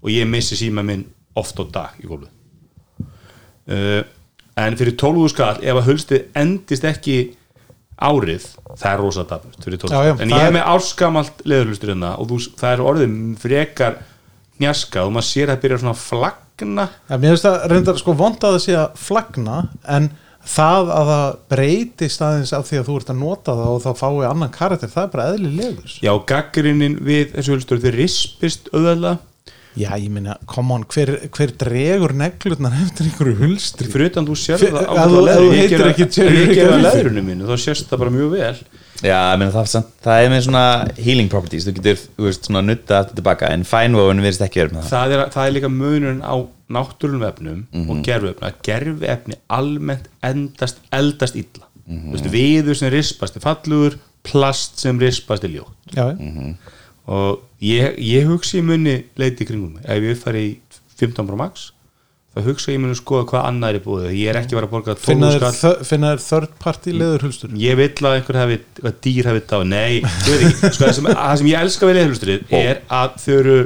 og ég missi síma minn oft á dag í gólfið. Uh, en fyrir 12 skall ef að hulstið endist ekki árið það er rosa dapust fyrir 12 Já, já, skall. En ég hef með árskamalt leðurhulstur hérna og þú, það er orðið frekar njaska og maður sér að það byrja svona að flagna. Ja, mér finnst það reyndar sko vond að það sé að flagna en það að það breytist aðeins af því að þú ert að nota það og þá fái annan karakter, það er bara eðli leður já, gaggrinnin við þessu hulstur þau rispist auðvitað Já, ég meina, come on, hver, hver dregur neglutnar eftir einhverju hulstri? Fyrir utan þú sér það á ef þú- ef þú ég gera- leðrunum mínu þá sést það bara mjög vel Já, ég meina, það, það er með svona healing properties, þú getur, þú veist, svona nutta aftur tilbaka, en fænvóun virðist ekki verið með það. Það er, það er líka munurinn á náttúrunum efnum og gerfuefni að gerfuefni almennt endast, eldast illa. Mm -hmm. viður sem rispast er fallugur plast sem rispast er ljótt. Já, og ég, ég hugsi í munni leiti í kringum mig, ef ég fari í 15 Pro Max þá hugsa ég í munni skoða hvað annað er í búið. Ég er ekki að vera að borga 12 finna þér skall. þö- finna þér third party leður hulstur ég vil að einhver hafi, eitthvað dýr hafi þetta á nei, ég veit ekki, sko, það, sem, það sem ég elska við leðhulsturinn er að þau eru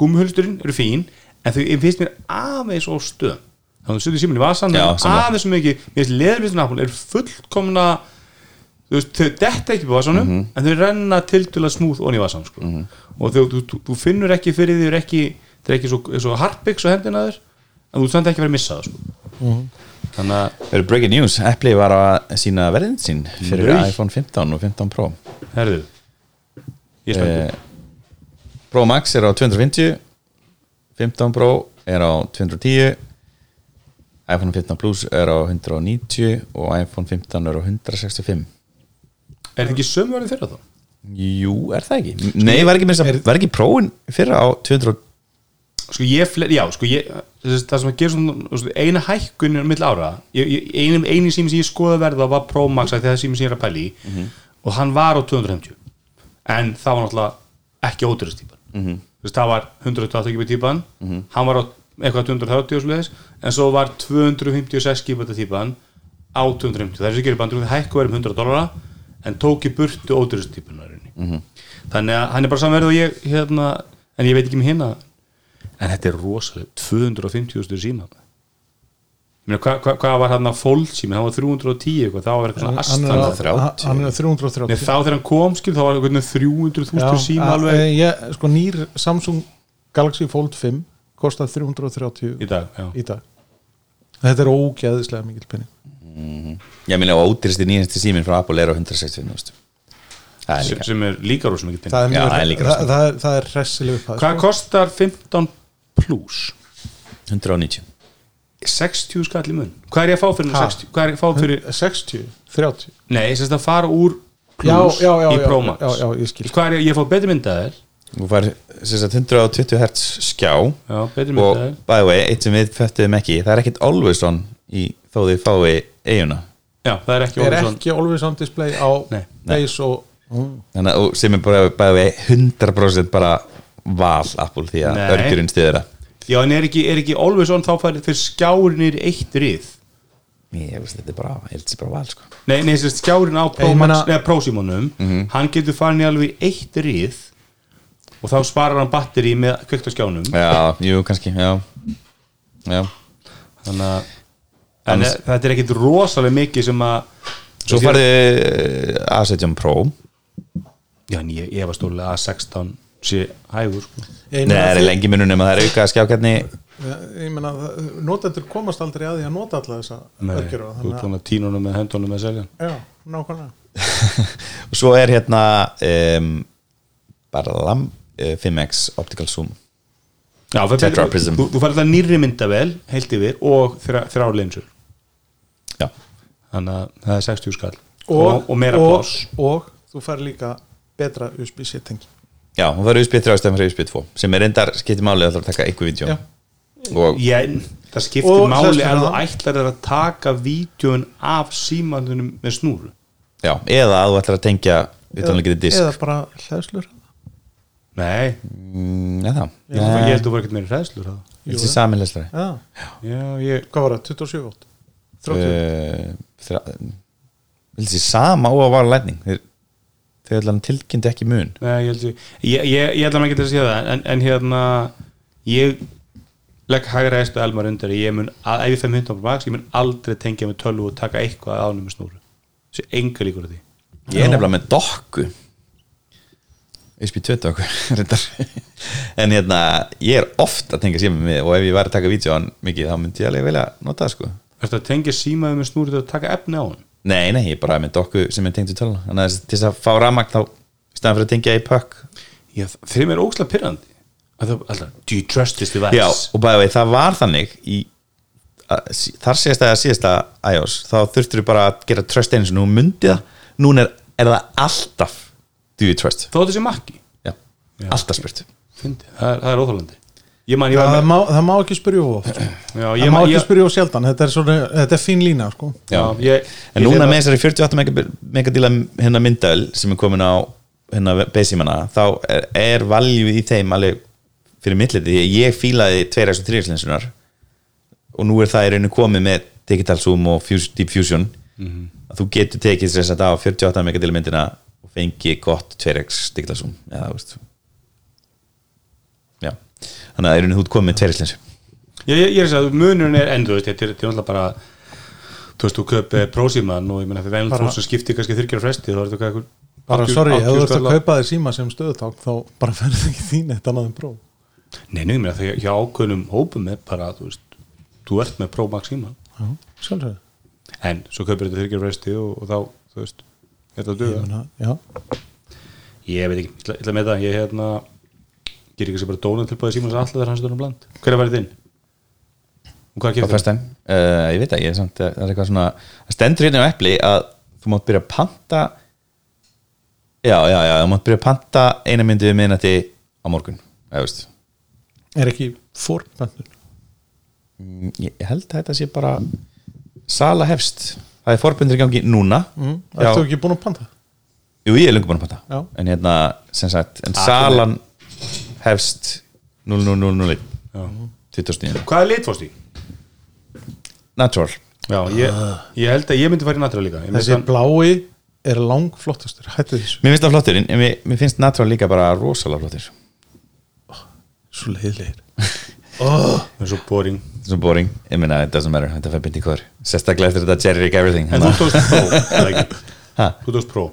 gumhulsturinn eru fín en þau finnst mér aðeins og þannig að þú setur síminn í vasan aðeins svo mikið, mér finnst leðhulsturinn Apple er fullkomna þú veist, þau detta ekki på vasanum Mhm. en þau renna tildulega smúð onni í vasan sko. og þau, þú, þú, þú finnur ekki fyrir því þau þau eru ekki svo, svo harpiks á hendina þér en þú samt ekki vera að missa það sko. Mhm. þannig að Það eru breaking news, Apple var að sína verðin sín fyrir Nei. iPhone 15 og 15 Pro herðu ég er spenntur eh, Pro Max er á 250 15 Pro er á 210 iPhone 15 Plus er á 190 og iPhone 15 er á 165 Er þetta ekki sömu verið fyrir þá? Jú, er það ekki? Nei, var ekki, er, var ekki prófin fyrra á 200 Sko ég, fle- já, sko ég það sem að gera svona, eina hækkun er mill ára, einu, einu sími sem ég skoða verða var Pro Max að það sími sem ég er að pæli í. Og hann var á 250 en það var náttúrulega ekki ódurist típan. -hmm. þess, það var 128 GB típan. Hann var á eitthvað 230 og svoleiðis, en svo var 256 GB típan á 250 það er sem gerir bandur það hækku verið um 100 dólara en tók í burtu ódurist típunarinni -hmm. þannig að hann er bara samverð og ég hérna, en ég veit ekki með hérna en þetta er rosalega 250.000 síma. Ég meina hvað hva, hva var hann að fold síma hann var 310 eitthvað, þá var eitthvað astan að- 330. hann er að 330 Nei, þá þegar hann kom skil þá var eitthvað 300.000 síma að- alveg. eh, ég, sko nýr Samsung Galaxy Fold 5 kostar 330 í dag í dag. Þetta er ógeðislega mikil penning Ég meina, og ódýrsti nýjasti síminn frá Apple er á 165 þú veist. Það er sem, líka sem er líka rosa mikið það er, það er það, það, er, það er hressileg upphæð hvað sko. kostar 15 plus. 190 60 skall í mun. Hvað er ég að fá fyrir Ha? 60 hvað er ég að fá fyrir 60, 30 nei, ég sérst að fara úr já, plus já, já, í já, Pro Max. já, já, ég skil. Hvað er ég, ég fá betri myndaðir? Þú fær sem sagt, 120 Hz skjá. Já, betri og by the way, eitt sem við föttuðum ekki það er ekkit always on í þó þið fái eiguna já, það er ekki er ekki always on display á Nei. base og mm. Þannig, að- og sem er bara by the way 100% bara val Apple því að Nei. örgjurinn stiður það. Já, en er ekki, er ekki always on þá færið fyrir skjárinir eitt rið. Ég veist þetta er bara, ég held þessi bara val sko. Nei, nei, skjárin á neða Pro Simonum hann getur farin í alveg eitt rið og þá sparar hann batteri með kveikt á skjánum. Já, jú, kannski, já. Já, þannig að en þetta er ekkit rosalega mikið sem að svo uh, A17 Pro. Já, en ég, ég var stóðlega að 16 sé hægur sko. Nei, það er lengi mununum að það er auka skjákjarni ég meina, notendur komast aldrei að því að nota alla þessa örgjur þú ert svona tínunum með hendunum með seljan. Já, nákvæmlega. (laughs) Og svo er hérna um, bara lam, uh, 5x optical zoom. Já, Tetra Prism. þú, þú færði það nýrri myndavel heilt yfir og þrjá, þrjá linsur já, þannig að það er 60 skall. Og, og, og meira og, pláss. og þú fær líka betra USB-C tengi já, hún var USB 3 stefn fyrir USB 2 sem er reyndar skiptir málið að það taka eitthvað vídeo. Já. og ég, það skiptir Og máli ef þú ætlar að taka vídjón af símandunum með snúru. Já, eða að þú ætlar að tengja utanleikri disk. eða bara hlæðslur nei, mm, eða. Ég, ég held að þú var ekkert meira hræðslur það. þessi saminleslari já, já, ég hvað var það, 27 volt? 30 uh, þessi sama og að vara lætning þeir, ætla hann tilkynnti ekki mun. Nei, ég held, ég, ég, ég, ég held að maður getur að sé það en, en hérna ég legg hægra estu elmar undir ég mun, að, ef ég fem hundar på max ég mun aldrei tengja með tölvu og taka eitthvað ánum með snúru. Þessi enga líkur að því. Ég er nefnilega með dokku. USB 2 dokku (laughs) reyndar. en hérna ég er oft að tengja síma með og ef ég var að taka á hann mikið þá myndi ég alveg velja að nota það sko. Að tengja símaðu með snúru til að taka efni á hann nei, nei, ég bara með dokku sem er tengt í töluna þannig að til þess að fá ramagn þá í staðan fyrir að tengja í pökk. Já, þeim er óslega pyrrandi alltaf, Do you trust this device? Já, og bæði vei, það var þannig í, að, þar síðasta eða síðasta iOS, þá þurftur þú bara að gera trust sinni og myndi það. Núna er, er það alltaf do you trust? Þó þessi makki Já, Já. alltaf spurt. Fyndi, það er, er óþálandi man, ég var það, með má, það má ekki spyrja of oft sko. (clears throat) Já, það ég má ekki ég, spyrja of sjaldan. Þetta er, svona, þetta er fín lína sko. já, ég, En ég núna hérna- með þessari 48 megab- megadíla hérna myndavel sem er komin á hérna beisímana, þá er, er valjú í þeim alveg fyrir mittliti ég fílaði 2x og 3x linsunar og nú er það í rauninu komið með digital zoom og deep fusion. Að þú getur tekið þess að á 48 megadíla myndina og fengi gott 2x digital zoom. Já, þú veist þannig að í rauninu þú ert komið með 2x linsu ég, ég, ég er að segja að munurinn er endur þetta er, þetta er náttúrulega bara þú veist, þú köpið prósíman og ég menna fyrir venlega Bara- fólk sem skiptir kannski þyrkjara fresti þá er þetta eitthvað bara 80 sorry, ef þú 80 ert að kaupa þér síma sem stöðuták þá bara (laughs) ferði það ekki þín eitt annað en bró Nei, nei, ég meina þegar hjá ákveðnum hópum er bara, þú veist, þú ert með Pro Max síma. Já, sjálfsögðu. En svo kaupir þetta þyrkjara fresti og, og þá, þú veist, þetta Ég meina, Já, Ég veit ekki, ég ætla- ég með það ég hérna, ger ekki sem bara dónum tilbæði síma sem alltaf er hans stöðum bland Hver er værið þinn? Og hvað getur fyrstæn uh, ég veit ekki, ég er samt, það er eitthvað svona það stendur hérna á epli að þú mátt byrja að panta já, já, já, þú mátt byrja að panta eina myndi við minnati á morgun eða veist er ekki fórböndun Mm, ég held að þetta sé bara sala hefst það er forbundir í gangi núna mm. Já. Ertu ekki búin að panta? jú, ég er lengur búin að Já. panta en hérna, sem sagt, en salan hefst 0001 Já. 2009 Hvað er litfóst í? natural. Já, ég, ég held að ég myndi fara í natural líka. Ég myndi Þessi hann- blái er langflottastur Hættu þessu. Mér finnst það flottur, en mér, mér finnst natural líka bara rosalega flottur Svo leiðilegir. (laughs) Það er svo boring. Svo boring, ég meina, it doesn't matter Þetta fær byndi í hver Sérstaklega eftir þetta Jerry Everything. En þú tókst Pro, (laughs) eða ekki? Ha? Þú tókst Pro,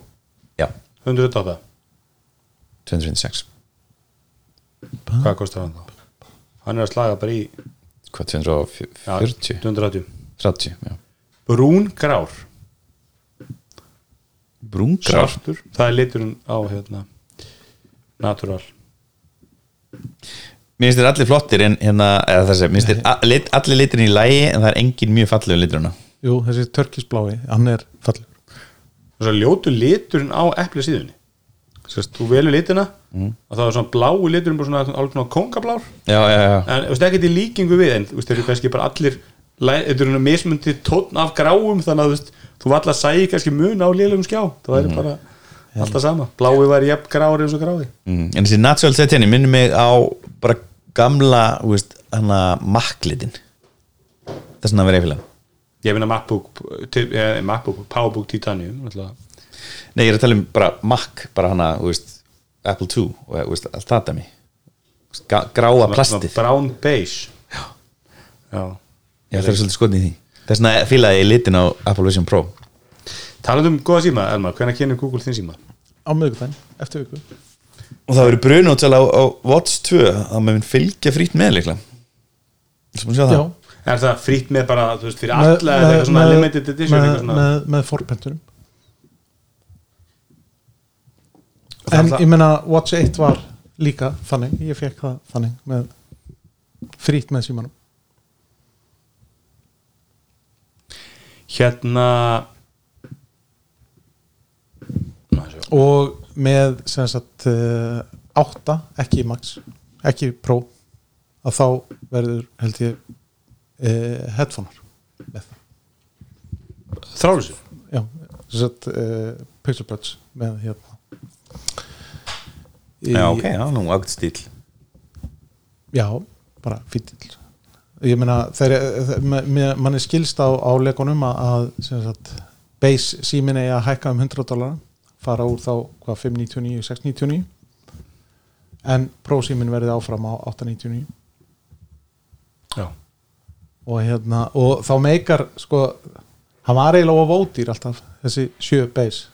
Já, 108 256 Hvað kostar hann þá? Hann er að slaga bara í Hvað, já, 240? 280 30, já. Brún grár Brúngrar Svartur, það er liturinn á hérna Natural. Mér finnst þér allir flottir en hérna eða þessi, mér finnst þér lit, allir litin í lægi en það er engin mjög fallegu liturina Jú, þessi törkisblái, hann er fallur og svo ljótu liturinn á epli síðunni Sérst, þú velur litina og það er svona blái liturinn bara svona, svona kongablár Já, já, já. En þú veist ekki í líkingu við en þú veist, þeir eru kannski bara allir þetta eru mismundi tónn af gráum þannig að þú veist, þú var alltaf að sæði kannski mun á lélugum skjá, það væri bara alltaf sama, blái væri jafn grári eins og gráði mm. En þessi natural setjani minnir mig á bara gamla, veist, Það er svona að vera eifilega ég finna MacBook, til- eh, MacBook Powerbook Titanium alltaf. Nei, ég er að tala um bara Mac, bara hana, þú veist Apple II og þú veist, allt það dæmi. Gráa plastið. Svona brown beige. Já, já. Já, það er svolítið skoðin í því. Þess vegna fílaði ég litin á Apple Vision Pro. Talandi um góða síma, Elmar, hvernig kynir Google þinn síma? Á miðvikudaginn, eftir viku. Og það verður brunótsal á, á Watch 2 að maður fylgja frýtt með líklega. Það? Er það frýtt með bara, þú veist, fyrir alla eða eitthvað svona limited edition með, eitthvað svona? með, með fórböndunum það En ég meina Watch 1 var líka þannig. Ég fekk það þannig með frýtt með símanum. Hérna og með sem sagt uh, 8, ekki max ekki pro að þá verður held ég uh, headphonear með. Það Þrálusu já, sem sagt uh, pixel buds með hérna í, Já, ok, já, nú ágt stíl já, bara fítill. Ég meina mann er skilst á, á leikunum að, að base símin eigi að hækka um 100 dólar fara úr þá hvað 599, 699 en Pro símin verði áfram á 899 Já. Og hérna og þá meikar sko hann var eiginlega of ódýr alltaf þessi 7 base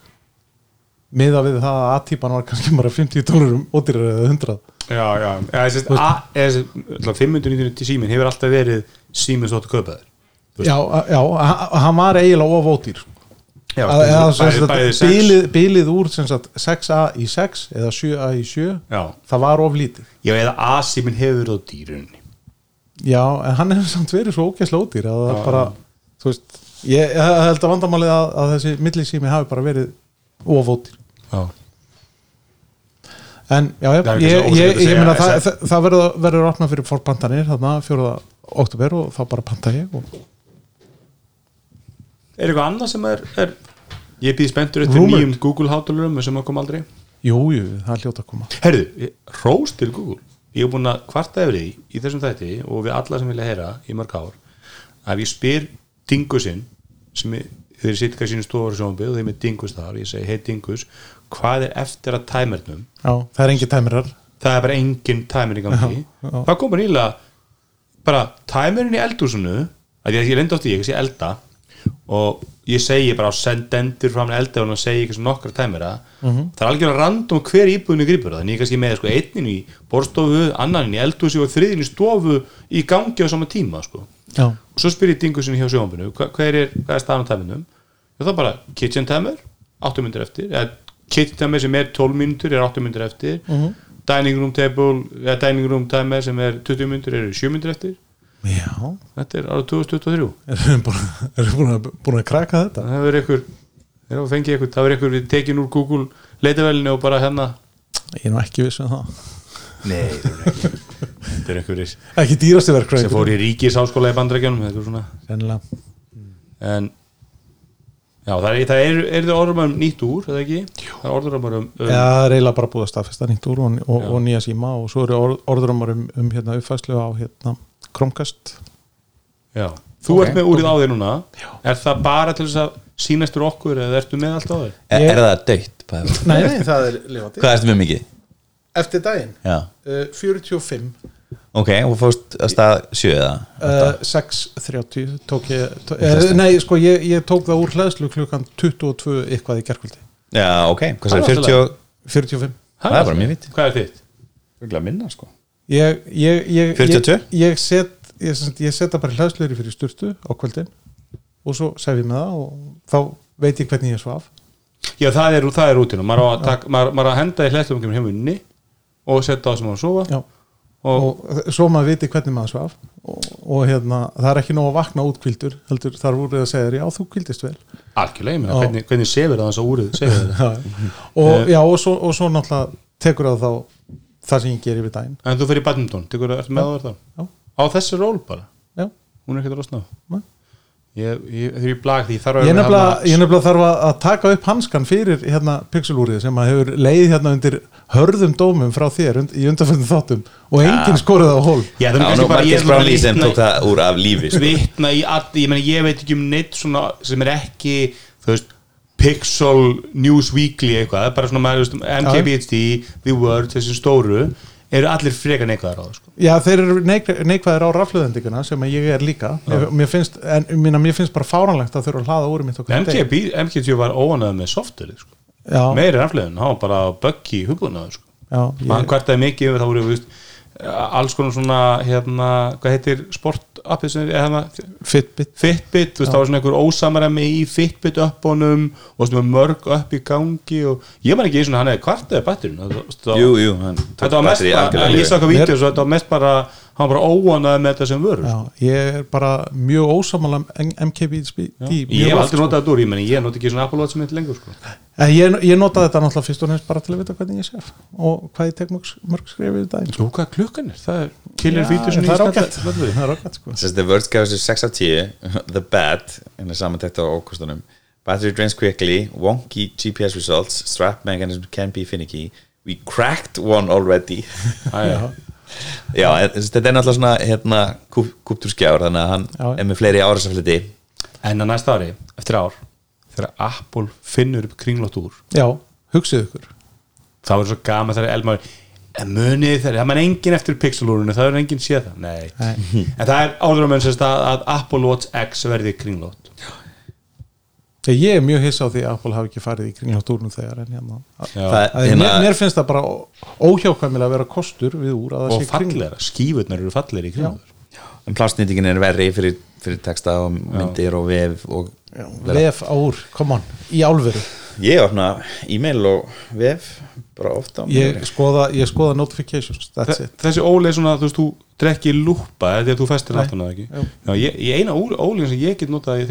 miða við það að A-típan var kannski bara 50 dólarum ódýrar eða 100 Já, já, já þessi, a, þessi, alltaf 590 símin hefur alltaf verið símin þóttu kaupaður já, já, hann- var eiginlega of ódýr. Bilið, úr sem sagt, 6A í 6 eða 7A í 7 Já, það var of lítið. Já eða A-síminn hefur verið á dýrunni já, en hann hefur samt verið svo ógæslega ódýr að það bara, þú veist ég, held að vandamálið að, að þessi millisími hafi bara verið of ódýr Já, en já, já ég, ég, ég segja meina það, það, það verður, verður opnað fyrir fórpantanir þarna fjóruða oktober og þá bara panta ég og Er eitthvað annað sem er, er Ég býð spenntur eftir Rumored. nýjum Google hátalurum sem að koma aldrei. Jú, jú, það er hljóta að koma. Herðu, ég- hrós til Google. Ég hef búin að kvarta yfir því í þessum þætti og við alla sem vilja heyra í mörg ár að ég spyr Dingusinn sem er, þeir kannski sínu stofur og sjónbið og þeir með Dingus þar ég segi, hei Dingus, hvað er eftir að tæmernum? já, það er engi tæmirar Það er bara engin tæmer í gangi Já, já. Það kom bara tæmerinn í eldhúsinu að ég, ég lendi átti ég, ég sé elda og ég segi bara á sendendur frá hann elda og segi eitthvað svona nokkra tæmera Mhm. það er algjörlega random hver íbúðinu gripur það en ég er kannski með sko, einnin í borstofu annan í eldhúsi og þriðin í stofu í gangi á sama tíma sko. og svo spyr ég dingusinu hjá sjónbunu hva, hver er, hvað er staðan á tæminum? Og það er bara kitchen timer 8 minnur eftir. Eða kitchen timer sem er 12 minnur er 8 minnur eftir. Mhm. dining room table eða dining room timer sem er 20 minnur eru 7 minnur eftir já. Þetta er árið 2023 erum við búin, erum við búin, að, búin að kraka þetta? Það hafa fengið ykkur, það hefur ykkur við tekin úr Google leitavelinu og bara hérna ég er nú ekki viss um það. Nei, þetta er ykkur ekki dýrasti verkfræði sem fór í í þetta er svona sennilega. En já, það er, það er, er það orðum um nýtt úr, eða ekki? Jú. það er orðum um, um Já, það er eiginlega bara búið að staðfesta nýtt úr og, og, og nýja síma og svo eru orð, orðrumar um, um hérna, uppfæslu á hérna, Chromecast já. þú Ok. ert með úrið á þér núna Já. er það bara til þess að sýnastur okkur eða ertu með allt á þér? er, Ég- er það? Hvað Nei, nei, það er lifandi hvað ertu með mikið? Eftir daginn, Já. uh, 45 ok, og fórst að stað sjö eða? uh, 6.30 tók ég tó, uh, Nei, sko, ég, ég tók það úr hlæðslu klukkan 22 eitthvað í gerkvöldi já, ok, hvað er 40 45 Það er bara mjög fínt. hvað er þitt? Örgulega minna sko Ég, ég, ég, 42? ég, ég set ég, setja bara hlæðsluður fyrir sturtu á kvöldin og svo sef ég með það og þá veit ég hvernig ég svaf. Já, það er, það er rútinu maður á að, maður, maður á að henda í hlættum um heimunni og setja á sem að sofa. Já. og, og svo maður viti hvernig maður svaf og, og hérna, það er ekki nóg að vakna útkvildur heldur þar voruð að segja þér, já þú kvildist vel. Algjörlega, Já. hvernig, hvernig sefur það þess að úrið það (laughs) og, já, og, svo, og svo náttúrulega tekur það þá það sem ég gerir við daginn en þú fyrir badminton, tekur það, með það þá? á þessi ról bara, já. hún er ekkert að Nei. ég, ég, ég blag því Ég vera nefnilega, þarf að taka upp hanskan fyrir hérna pixelúrið sem að hefur leið hérna undir hörðum dómum frá þér und, í undanfjöndum þáttum og enginn skorið á hól Já, það er Margis Brownlee sem tók það úr af lífi sko. vitna í all, ég meina ég veit ekki um neitt svona sem er ekki þú veist, Pixel News Weekly eitthvað, bara svona maður, MKBHD, The Word, þessi stóru eru allir frekar neikvæðar á það sko. Já, þeir eru neik neikvæðir á rafluðendinguna sem ég er líka mér, mér, finnst, en, mína, mér finnst bara fáránlegt að þurfa að hlaða úr mitt okkur MKB, MKB var óanæð með softverið sko. Meiri rafleðin, hann var bara buggy hugbúnaður sko. já, hann ég, kvartaði mikið yfir það voru alls konar svona hérna, hvað heitir sportappið sem er hérna, Fitbit Fitbit, þú veist, það var svona einhver ósamarami í Fitbit uppbónum og svona mörg upp í gangi og ég man ekki eins og hann hefði kvartaði batterinu Jú, jú, hann þetta var mest bara, algjörlega að lífi. lýsa okkar Mér- vídeo svo þetta var mest bara, hann var bara óanaði með þetta sem vörur Já, ég er bara mjög ósamála MKBHD ég hef aldrei notað þetta úr, ég meni ég noti ekki svona Apple Watch sem þetta lengur sko. En ég, ég nota þetta náttúrulega fyrst og nefnst bara til að vita hvernig ég sef og hvað ég tek mörg, mörg skrifið í daginn Jú, hvað klukkan er? Það er killer Já, vídeo það er ágætt. það er sko. The Words gaf þessu 6 af 10 (laughs) The Bad, en það samantækt á ókostunum. Battery drains quickly Wonky GPS results Strap mechanism can be finicky. We cracked one already. Já, Já, þetta er náttúrulega svona hérna, kúp, kúpturskjár þannig að hann Já. er með fleiri árasafliti En að næsta ári, eftir ár þegar Apple finnur upp kringlótt úr Já, hugsið ykkur. þá er svo gaman þegar Elmar en munið þegar, það mann engin eftir pixelúrunu það er engin séð það, nei, Nei. en það er áður að menn sérst að, að Apple Watch X verði kringlót Ég er mjög hissa á því að Apple hafi ekki farið í kringljótt úrnum þegar en hérna Já. Hérna, mér, mér finnst það bara óhjákvæmilega að vera kostur við úr að það og sé kringljótt fallegra, skífurnar eru fallegri í kringlót en plastnýtingin er verri fyrir, fyrir texta og myndir og vef og vef á úr, come on, í álveru Ég opna e-mail og vef bara ofta ég skoða, ég skoða notifications that's it. þessi óli er svona, þú veist, þú drekki lúpa þegar þú festir að ekki. Já, ég, ég eina ó- ólíðin sem ég get notað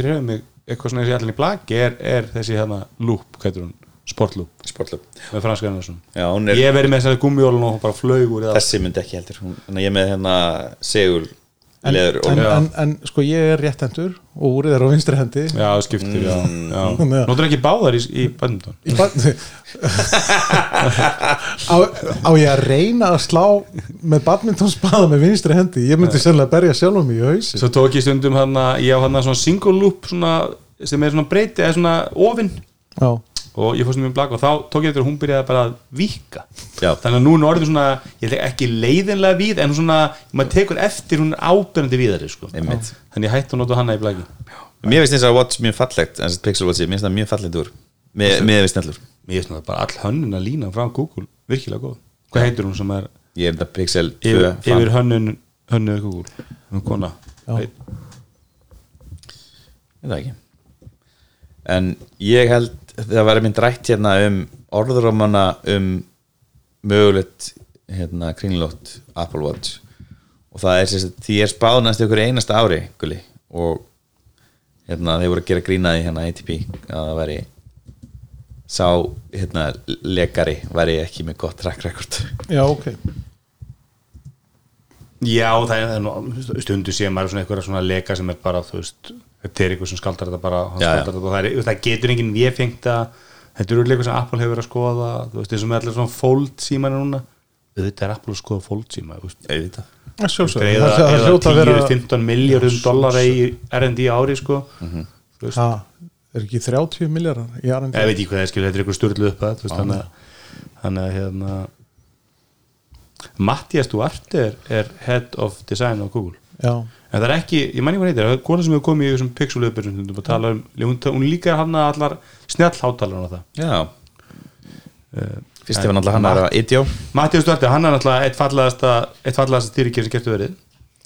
eitthvað svona eins og ég allan í blaki er, er þessi hérna lúp, hvað heitir hún, sportlúp Sportlub með franska hennar svona. Já, hún er, ég verið með þessari gummiólun og hún bara flög úr þessi myndi ekki heldur. Hún, ég með hérna segul en, leður en, en, en sko ég er réttendur og úrið er á vinstri hendi. Já, skiptir, já, Mm. já. notur ekki báðar í, í badminton? Í ba- (laughs) á, á ég að reyna að slá með badmintonspaða með vinstri hendi? Ég myndi sennilega berja sjálfum mig í hausi svo tók ég stundum hann ég á hann svona single loop svona, sem er svona breyti eða svona ofinn já, og ég fór stundum í blaki og þá tók ég þetta og hún byrjaði bara að víka Já. þannig að nú er orðin svona ég ætla ekki leiðinlega víð en svona, maður tekur eftir hún er ábyrjandi víðari sko. Einmitt. þannig ég hætti að nota hana í blaki Mér finnst þess að watch mjög fallegt en þess að Pixel Watch, mér finnst það mjög fallegt úr. Með við snellur mér finnst það bara all hönnun að lína frá Google virkilega góð, hvað heitir hún sem er Ég er þetta Pixel 2 yfir, yfir hönnun hönnu Google, hún kona. Ég veit það ekki. En ég held það var mynd rætt hérna um orðurómana um mögulegt hérna kringlótt Apple Watch. Og það er sérst því er spánast ykkur einasta ári guli, og hérna þeir voru að gera grínaði hérna ATP að það væri sá hérna lekari væri ekki með gott track record. Já ok. Já, það er, það er nú, stundu sé maður svona eitthvað svona leka sem er bara, þú veist er eitthvað sem skaldar þetta bara hann Já, já. skaldar þetta, og það, er, það getur enginn véfengt að þetta eru eitthvað sem Apple hefur verið að skoða þú veist, eins og með allir svona fold símanu núna. Auðvitað er Apple að skoða fold síma þú auðvitað Það. Það- það eða hljóta að vera- 10-15 miljardum dollara í R&D ári sko. Þú veist, Ha, er ekki 30 miljardar í R&D? ég veit ekki hvað það er skil, þetta er eitthvað styrlu upp að, þú þannig að þannig að hérna Mattias Duarte er, er head of design á Google. Já, en það er ekki, ég manni hvað heitir það er kona sem hefur komið í þessum tala um, hún, hún líka hann allar snjallhátalar á það. Já. Uh, Fyrst ef hann alltaf hann er að Idió Mattias Duarte, hann er náttúrulega eitt fallegasta eitt fallegasta styrikir sem getur verið.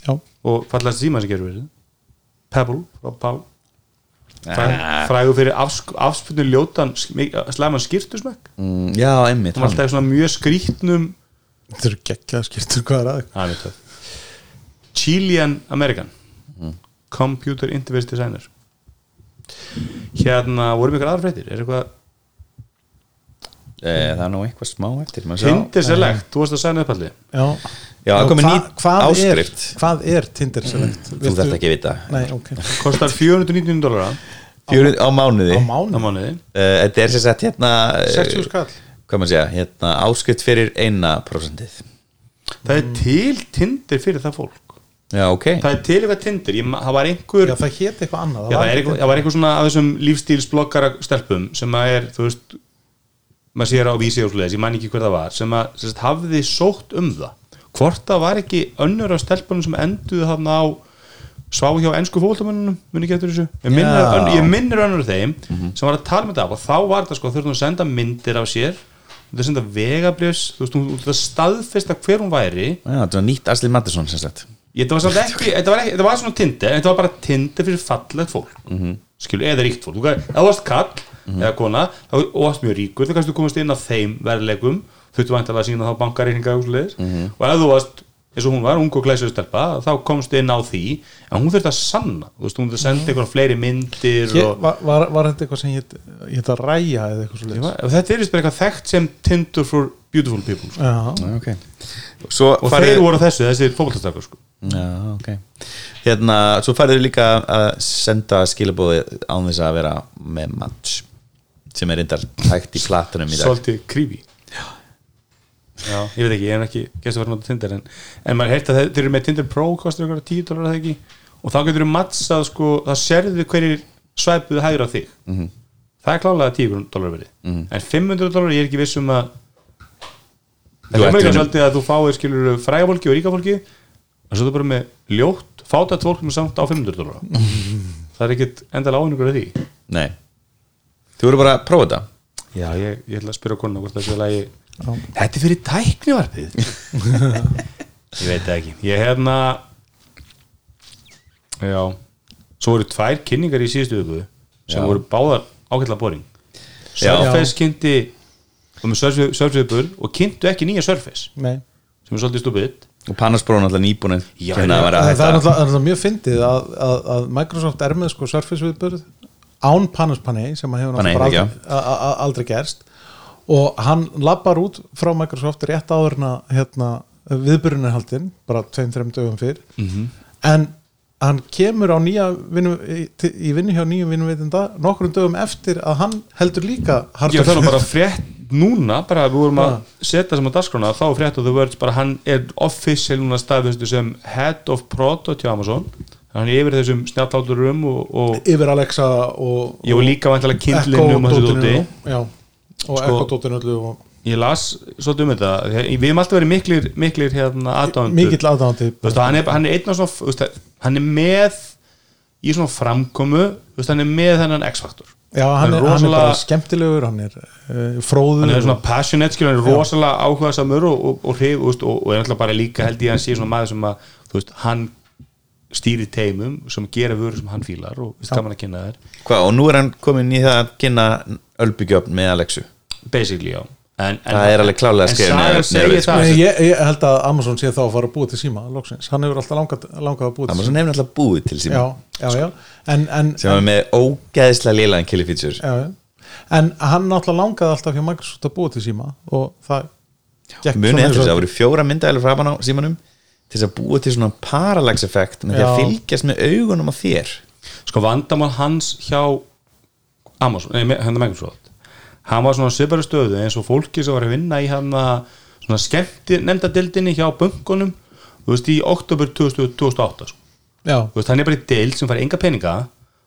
Já, og fallegasta síma sem getur verið. Pebble frá Pál Fræ, frægur fyrir afspunni ljótan slæman skýrtusmekk mm, Já, einmitt hann var alltaf svona mjög skrítnum þetta eru geggjað skiltur hvað er að? Er töff Chilean American. Computer Interface Designer. Hérna vorum ykkur aðra fréttir? Er eitthvað e, Það er nú eitthvað smá eftir maður sjá. Tinder Select, þú varst að segja uppalli Já, Já, það komið hva- hvað er- Hvað er Tinder Select? Þú þarft ekki að vita. Nei, ok. Kostar 499 dólara Fjöru á mánuði. Á á mánu mánuði. Eh, Þetta er sér sett hérna eh, 60 skall. Hvað maður segja, hérna áskrift fyrir eina prósentið. Það er til Tinder fyrir það fólk Já, ok. Það er til eitthvað Tinder, ég, það var einhver Já, það hétt eitthvað annað Já, það, var eitthvað svona af þessum lífstílsbloggara stelpum sem að er, þú veist maður sér á vísi og svoleiðis, ég man ekki hver það var sem að sem sagt, hafði sótt um það. Hvort það var ekki önnur af stelpunum sem enduðu þarna á svá hjá ennsku fólktamönnunum, muni eftir þessu? Ég minnir, minnir önnur þeim sem var að tala með það og þá var þetta sko þurftum að senda myndir af sér þú senda vegabrjöfs, þú veist, þú þú staðfesta hver hún væri. Já, þetta var nýtt Asli Mattisson sem sagt þetta var samt ekki, (laughs) þetta var, ekki, þetta var svona Tinder en þetta var bara Tinder fyrir fallegt fólk. Mm -hmm. skilu, eða ríkt fólk. Þú varst kall eða kona og varst mjög ríkur, þá kannski þú komast inn á þeim verðlegum, þurftu væntalega að sína þá bankareininga og svoleiðis. Og ef þú varst eins og hún var, ung og glæsið stelpa þá komst inn á því, en hún þurfti að sanna. Þú veist, hún þurfti að senda einhvern fleiri myndir Hér, og, var, var, var þetta eitthvað sem hétt hétt að ræja eða eitthvað svo og þetta er eitthvað þekkt sem Tinder for beautiful people sko. Já, Já, ok Svo og farið- þeir voru þessu, þessi fókbaltastakar sko. Já, ok. Hérna, svo færðu líka að senda skilabóði án þess að vera með match sem er reyndar hægt í platunum í dag. Svolítið creepy. Já, ég veit ekki, ég hef ekki gæst að vera nota Tinder en, en maður heirt að þeir, eru með Tinder Pro kostur ykkur 10 dólar eða ekki? Og þá getur þú mattsað sko, það sérðu hverjir svæpuðu hægur á þig. -hmm. það er klálega 10 dólar verið -hmm. en 500 dólar, ég er ekki viss um að það er í svolítið að þú fáir skilur frægafólki og ríkafólki og svo þú bara með ljótt fátætt fólk með samt á 500 dólar (laughs) það er ekkit endalega áhengur af því. Nei. Þú voru bara að prófa þetta. Já, ég, ég ætla að spyrja konuna hvort það sé lagi. Þetta er fyrir tæknivarpið. (laughs) Ég veit það ekki. Ég hérna Já. Svo voru tvær kynningar í síðustu viku sem Já. voru báðar ágætla boring. Surface kynnti og með Surface og kynntu ekki nýja Surface. Nei. sem er svolítið stúpid og Pannasbrón alltaf nýbúin það, að það er er náttúrulega mjög fyndið að, að, að Microsoft er með sko Surface viðbörð án Panos Panay sem að hefur náttúrulega aldrei, aldrei gerst. Og hann lappar út frá Microsoft rétt áður en að hérna, viðbörðin er haldinn bara tveim, þreim dögum fyrr. Mhm. en hann kemur á nýja vinnu, í, í vinnu hjá nýjum vinnuveitinda nokkrum dögum eftir að hann heldur líka Já, það er bara frétt núna bara við vorum að setja sem á dagskrána þá frétt of the words bara hann er official núna staðfestu sem head of product hjá Amazon. Hann er yfir þessum snjallátturum og, og yfir Alexa og, ég var líka vantilega kindlinum og og Sko- Echo dótinu öllu og ég las svolítið um þetta. Við hefum alltaf verið miklir, miklir hérna aðdándur hann, er, hann einn af svona hann er með í svona framkomu þú veist, hann er með þennan X-faktor Já, hann er, hann er rosalega- bara skemmtilegur, hann er uh, fróður hann er svona passionate skilur, hann er rosalega áhugaðsamur og, og, og, hrif, og, og, og er alltaf bara líka held ég að hann sé svona maður sem að þú veist, hann stýri teimum sem gera vörur sem hann fílar og veist, gaman að kynna þær. Hvað, og nú er hann komin í það að kynna Ölbygjöfn með Alexu? Basically já en, en, Það er alveg en segir niður, það. Nei, ég, ég held að Amazon sé þá að fara að búa til síma loksins, hann hefur alltaf langað, langað að búa til Amazon hefur alltaf búið til síma. Já, já, já. En, en, sem er með ógeðslega lélæðan killi feature. Já, já. en hann náttúrulega langaði alltaf hjá Microsoft að búa til síma og það gekk muni eftir þess að það voru fjóra myndæðilega framan á símanum til þess að búa til svona parallax effekt með því að fylgjast með augunum á þér. Sko vandamál hans hjá Amazon, nei, hann er Microsoft hann var svona svipari stöðu eins og fólki sem var að vinna í hann svona skemmti nefndadildinni hjá böngunum þú veist í oktober 2000 2008 sko. já, þú veist hann er bara í dild sem fær enga peninga.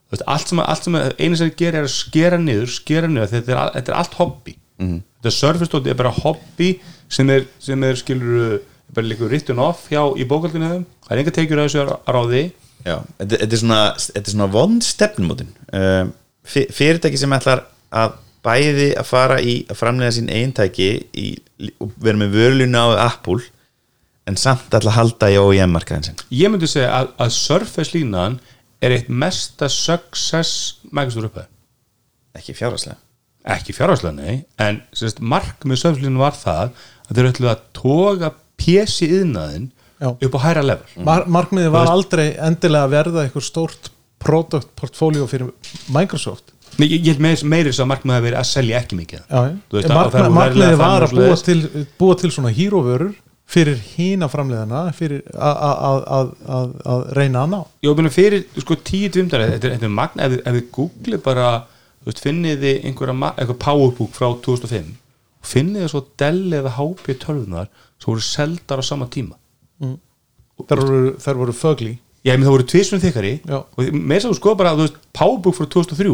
Þú veist allt sem, allt sem einu sem gerir er að skera niður, skera niður. Þetta er, þetta er allt hobby. -hmm. þetta surface er bara hobby sem er, sem er skilur bara líka written off hjá í bókaldinu þeim. Það er enga tekjur að þessu að ráði. Já, þetta, þetta er svona, þetta er svona vond stefnumótin um, fyrirtæki sem ætlar að bæði að fara í að framlega sín eintæki í, og vera með vörluna á Apple en samt að halda í OEM markaðin sinn. Ég myndi segja að, að Surface línan er eitt mesta success Microsoft upphæð. Ekki fjárhagslega. Ekki fjárhagslega nei en sérst, markmið Surface línan var það að þeir ætlu að toga PC yðnaðin Já. upp á hæra level. Mar markmiði var aldrei endilega að verða eitthvað stórt product portfolio fyrir Microsoft Nei, ég, ég held meir, meiri þess að markmið að vera að selja ekki mikið. Já, Þú veist, já. að- Markmið, það markmiði verðlega var að búa til, búa til svona hýrovörur fyrir hína framleiðana fyrir að- að- að- að- að að reyna að ná. Jó, menn fyrir sko tíu dvimdari þetta, er- magna, ef, ef þið googlið bara veist, finnið þið einhverja powerbook frá 2005 og finnið þið svo Dell eða HP tölvunar sem voru seldar á sama tíma. Þar voru, voru fögli Já, menn það voru tvisvun þykkari. Og með þess að þú sko bara, veist, powerbook frá 2003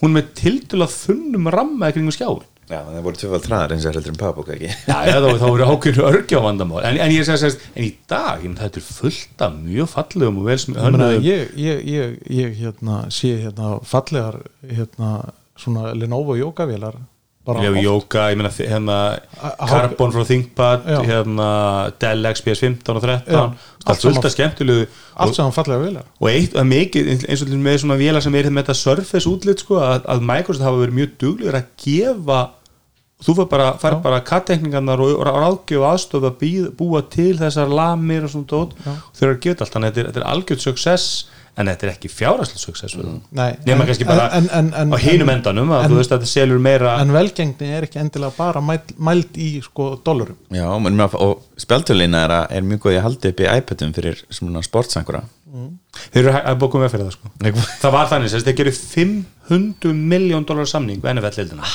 hún með tildulega þunnum ramma kringum skjáin Já, það voru tvöfald þræðar eins og heldur um Pabok ekki? Já, já, þá, þá voru ákveðinu örgjá vandamál. En, en ég segi að en í dag, ég menn, þetta er fullt af mjög fallegum og vel sem hönnuðum ég, ég, ég, ég hérna, sé hérna fallegar hérna, svona Lenovo jókavélar oft. Jóka, ég meina hérna Carbon frá ThinkPad hérna Dell XPS 15 og 13 Já, allt af skemmtilegu allt og, saman fallegar vélar. og eitt að mikið eins og með svona vélar sem er með þetta Surface útlit sko, að, að Microsoft hafa verið mjög duglegur að gefa þú fær bara, fær Já. bara kattekningarnar og, og ráðgjöf og aðstofa að búa til þessar lamir og svona tótt þau eru að geta allt, þannig að þetta er, er algjörð success en þetta er ekki fjárhæslega success mm. Nei, nema kannski bara en, en, en, á hinum en- endanum að en- þú veist að þetta selur meira en velgengni er ekki endilega bara mæld, mæld í sko dollarum Já, menn, og spjaldtölina er, að- er mjög góð að halda upp í iPadum fyrir svona sportsankura. Þeir eru að bókum með fyrir það sko það var þannig, þess að þeir gerir 500 miljón dólar samning við NFL-leildina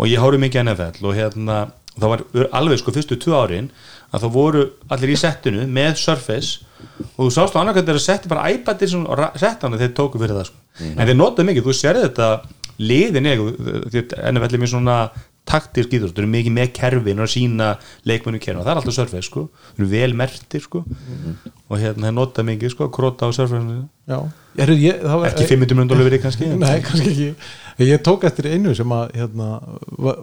og ég hóru mikið NFL og hérna, það var alveg sko fyrstu tvö árin að það voru allir í settinu með Surface og þú sást á annarkvæmt þeir setti bara iPadir sem settana þeir tóku fyrir það sko. en þeir notaðu mikið, þú sérði þetta liðin eða, því að NFL er mjög svona taktisk íþrótt, þeir eru mikið með kerfin og að sína leikmennu kerfin og það er alltaf Surface sko, þeir eru vel mertir sko. Og hérna þeir nota mikið sko, króta á Surface. Já, ég, það var, ekki 500 minnum dólar verið kannski? (laughs) Nei, kannski ekki. Ég tók eftir einu sem að hérna, var,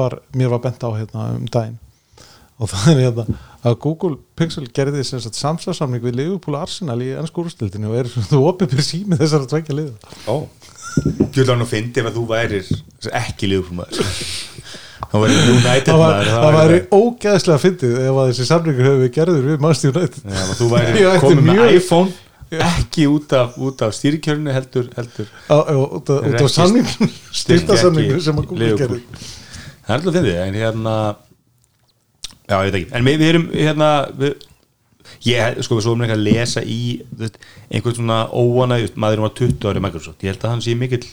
var, mér var bent á hérna, um daginn og það er hérna að Google Pixel gerði samstarfsamning við Liverpool og Arsenal í ennsku úrstildinu og er (laughs) þú opið fyrir sími þessar að tvekja liða. Ó, Gjöld hann að fyndi ef að þú værir ekki liður maður. Það væri United maður það væri ógæðslega fyndið ef að þessi samningur hefur við gerður við Manchester United. Já, þú væri komið með mjög- iPhone ekki út af, af stýrikjörnu heldur, heldur á, út af- af Ekki- samningur styrtasamningur sem að Google Liverpool. gerði. Það er alltaf að fyndi en hérna já, ég veit ekki, en við, við erum hérna við, ég, sko, við svo erum ekki að lesa í veist, einhvern svona óana maður var 20 ári Microsoft, ég held að hann sé mikill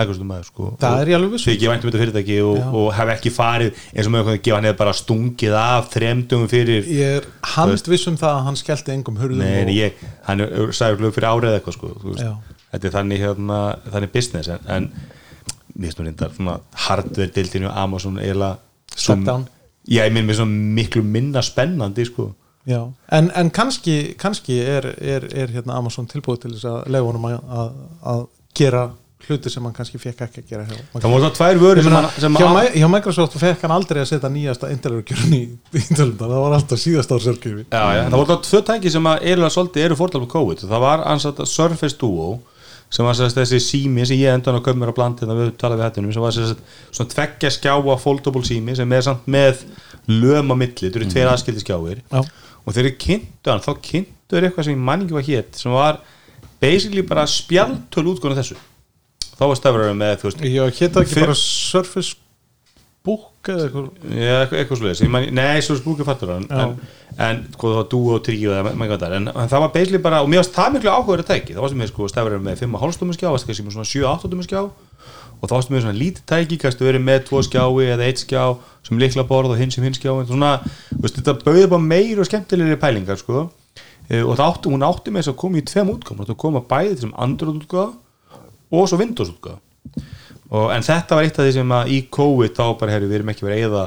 Microsoft maður, sko Það er ég alveg viss. um. Ég gef væntum þetta fyrirtæki og, og hef ekki farið eins og mjög að gefa hann hefur bara stungið af þremdugum fyrir ég er handviss um það að hann skellti engum hurðum Nei, og, ég, hann sagði fyrir árið eða eitthvað sko, þetta er þannig hérna, þannig business en, en mér finnst nú reyndar svona hardware dildinu Amazon svo- Shutdown. Já, ég minn mér svona miklu minna spennandi sko. Já. en, en kannski, kannski er, er, er hérna Amazon tilbúið til þess að lefa honum að, að, að gera hluti sem hann kannski fekk ekki að gera hjá Það voru það tvær vörur Ég sem, meina, hann- sem hjá, hjá Microsoft fekk hann aldrei að setja nýjasta Intel-örgjörn í Intel-örgjörn, það var alltaf síðast árs örgjörn Já, já, það voru það tvö tæki sem að eiginlega svolítið eru fórtal með COVID. Það var ansett Surface Duo sem var sérst þessi sími sem ég endan að köpa mér á blandi þegar við talaðum við hættunum sem var sérst svona tveggja skjáa foldable sími sem er samt með löm á milli, þetta eru tveir aðskildi skjáir. Já. og þeir kynntu hann þá kynntu þeir eitthvað sem ég man ekki hvað hétt sem var basically bara spjaltöl útgóðan þessu. Þá var stafur með þú veist Já, hétta ekki Fyr- bara Surface Book eða eitthvað? Eitthvað, sluðis Nei, svo spúkið fattur hann. Já. en, en sko, það var dú og það. Er en, en það var basically bara, og mér varst það miklu áhugaður að tæki það varstu með sko stafur með 5,5 stómi skjá varstu kannski með svona 7-8 stómi skjá. Og það varstu með svona lítið tæki kannski verið með 2 skjái eða 1 skjá sem likla borð og hinn sem hinn skjá. Svona, veist, þetta bauði bara meir og skemmtilegri pælingar sko. Eh, og það átti, hún átti með þess að koma í tveim útgáfum og en þetta var eitt af því sem að í COVID þá bara herri, við erum ekki verið að eyða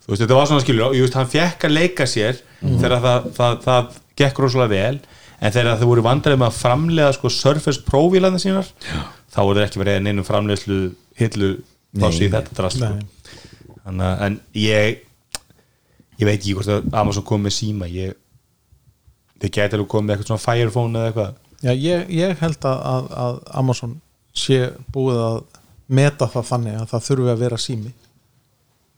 þú veist, þetta var svona skilur, ég veist, hann fekk að leika sér þegar það, það, það gekk rosalega vel, en þegar þau voru vandræði með að framlega sko Surface Pro vílarna sínar, Já. þá voru þeir ekki verið neinum framlegslu hillu plási í þetta drast sko. En ég ég veit ekki hvort að Amazon kom með síma ég þið gæti alveg komið með eitthvað svona Fire Phone eða eitthvað Já, ég, ég held að, að, að Amazon sé búið að meta það þannig að það þurfi að vera sími.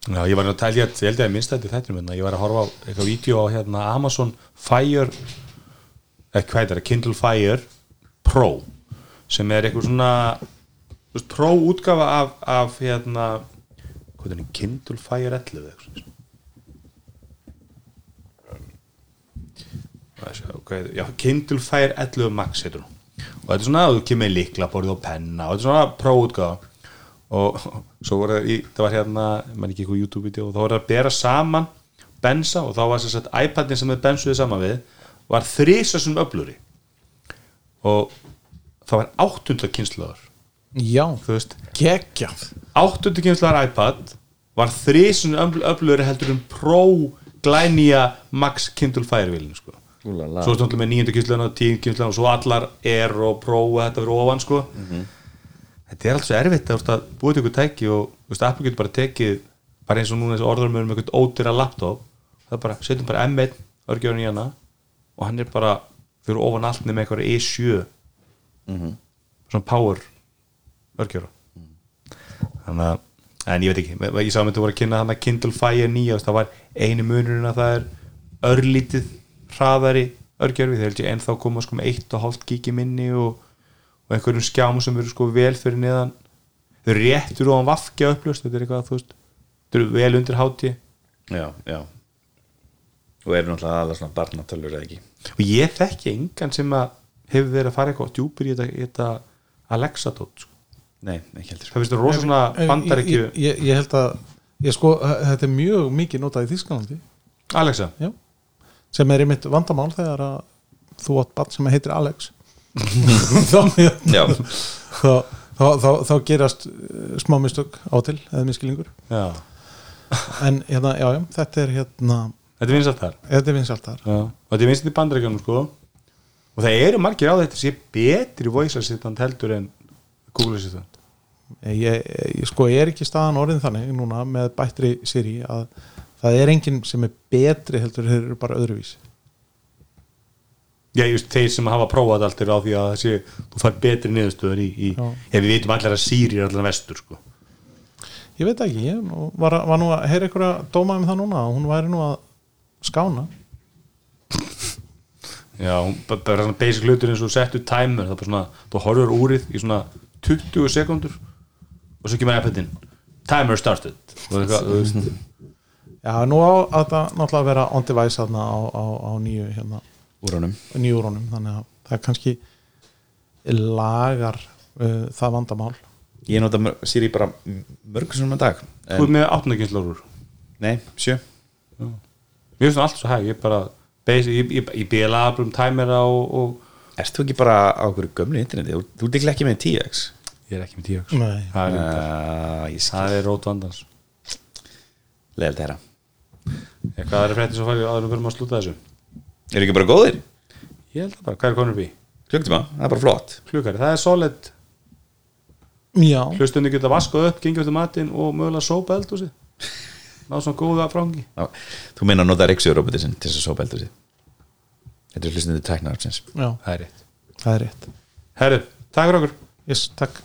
Já, ég var nú að tælja, ég held ég að minnst þetta þetta minna, ég var að horfa á eitthvað vídeo á hérna Amazon Fire eða hvað er það, Kindle Fire Pro sem er eitthvað svona veist, Pro útgafa af, af hérna hvað er það, Kindle Fire 11 eða eitthvað það? Já, Kindle Fire 11 Max heitur hún. Og þetta er svona að þú kemur í liklaborð og penna og þetta er svona útgafa og svo voru það í, það var hérna mann ekki eitthvað YouTube-vídeó og þá voru það að bera saman bensa og þá var þess að iPadin sem þið bensuði saman við var þrísasum öfluri og það var áttunda kynslaður Já, þú veist, geggjað áttunda kynslaður iPad var þrísasum öfluri heldur um Pro glænýja Max Kindle Fire vilin sko úlala svo stóðum við með nýjöndu kynslaðan og tíu kynslaðan og svo allar Air og Pro og þetta verið ofan sko þetta er allt svo erfitt að, búið til ykkur tæki og þú veist, Apple getur bara tekið bara eins og núna þessi orður með eitthvað ódýra laptop. Það er bara, setjum bara M1 örgjörn í hana og hann er bara fyrir ofan allt með eitthvað E7 svona power örgjöra þannig að en ég veit ekki, ég sá að þetta voru að kynna þannig að Kindle Fire 9 það var einu munurinn að það er örlítið hraðari örgjörfi þegar ég ennþá koma sko með 1,5 gigi minni og, og einhverjum skjám sem eru sko vel fyrir neðan. Þau eru réttur og hann vafkja upplöst þetta er eitthvað þú veist þau eru vel undir háti já, já. Og eru náttúrulega alveg svona barnatölur eða ekki? Og ég þekki engan sem að hefur verið að fara eitthvað djúpir í þetta, í þetta Alexa dot sko. nei, ekki heldur. Það finnst það rosa svona bandaríkju ég, ég, ég held að ég sko, þetta er mjög mikið notað í Þískalandi Alexa? Já. sem er einmitt vandamál þegar að þú átt barn sem heitir Alex þá, þá, þá, þá, gerast uh, smá mistök á til eða miskilingur en hérna, já, já, þetta er hérna þetta er vinsalt þar þetta er vinsalt þar Já, og þetta er vinsalt í bandaríkjunum sko. Og það eru margir á þetta sé betri voice assistant heldur en Google assistant. Ég, ég, sko, ég er ekki staðan orðin þannig núna með bættri Siri að það er enginn sem er betri heldur þeir eru bara öðruvísi Já, just þeir sem hafa prófað allt er á því að þessi, þú fær betri niðurstöður í, í ef við vitum allir að Sýri er allir vestur sko. ég veit ekki, ég var, var nú að heyra ykkur að dóma um það núna að hún væri nú að skána. (laughs) Já, bara, bara svona basic hlutur eins og settu timer, það er bara svona, þú horfur úrið í svona 20 sekundur og svo kemur appetinn timer started. Og eitthvað, þú veist. Já, nú á að það náttúrulega vera on device þarna á, á, á nýju hérna, úrónum þannig að það er kannski lagar uh, það vandamál. Ég nota mör- Siri bara svona dag þú en, er með áttundakynnslóður nei, sjö. Mér finnst það allt svo hæg, ég bara basic, ég, ég, ég bíla um timera og, og Ert þú ekki bara á okkur gömlu interneti? Þú, þú er ekki með 10x ég er ekki með tíu Nei. það er, uh, er rót vandans. Leðilt þeirra hvað er frétti svo farið áður maður að slúta þessu Er ekki bara góðir? ég held að bara, hvað er konur bí? Klukktíma, það er bara flott. Klukari, það er solid. Já, hlustundi geta vaskað upp, gengið eftir matinn og mögulega sópa eldhúsi ná svona góða frangi Ná, Þú meina að nota Rixu-robotin til þess að sópa eldur sig Þetta er hlustandi tæknar já, það er rétt. Það er rétt. Herru, takk fyrir okkur. Yes, takk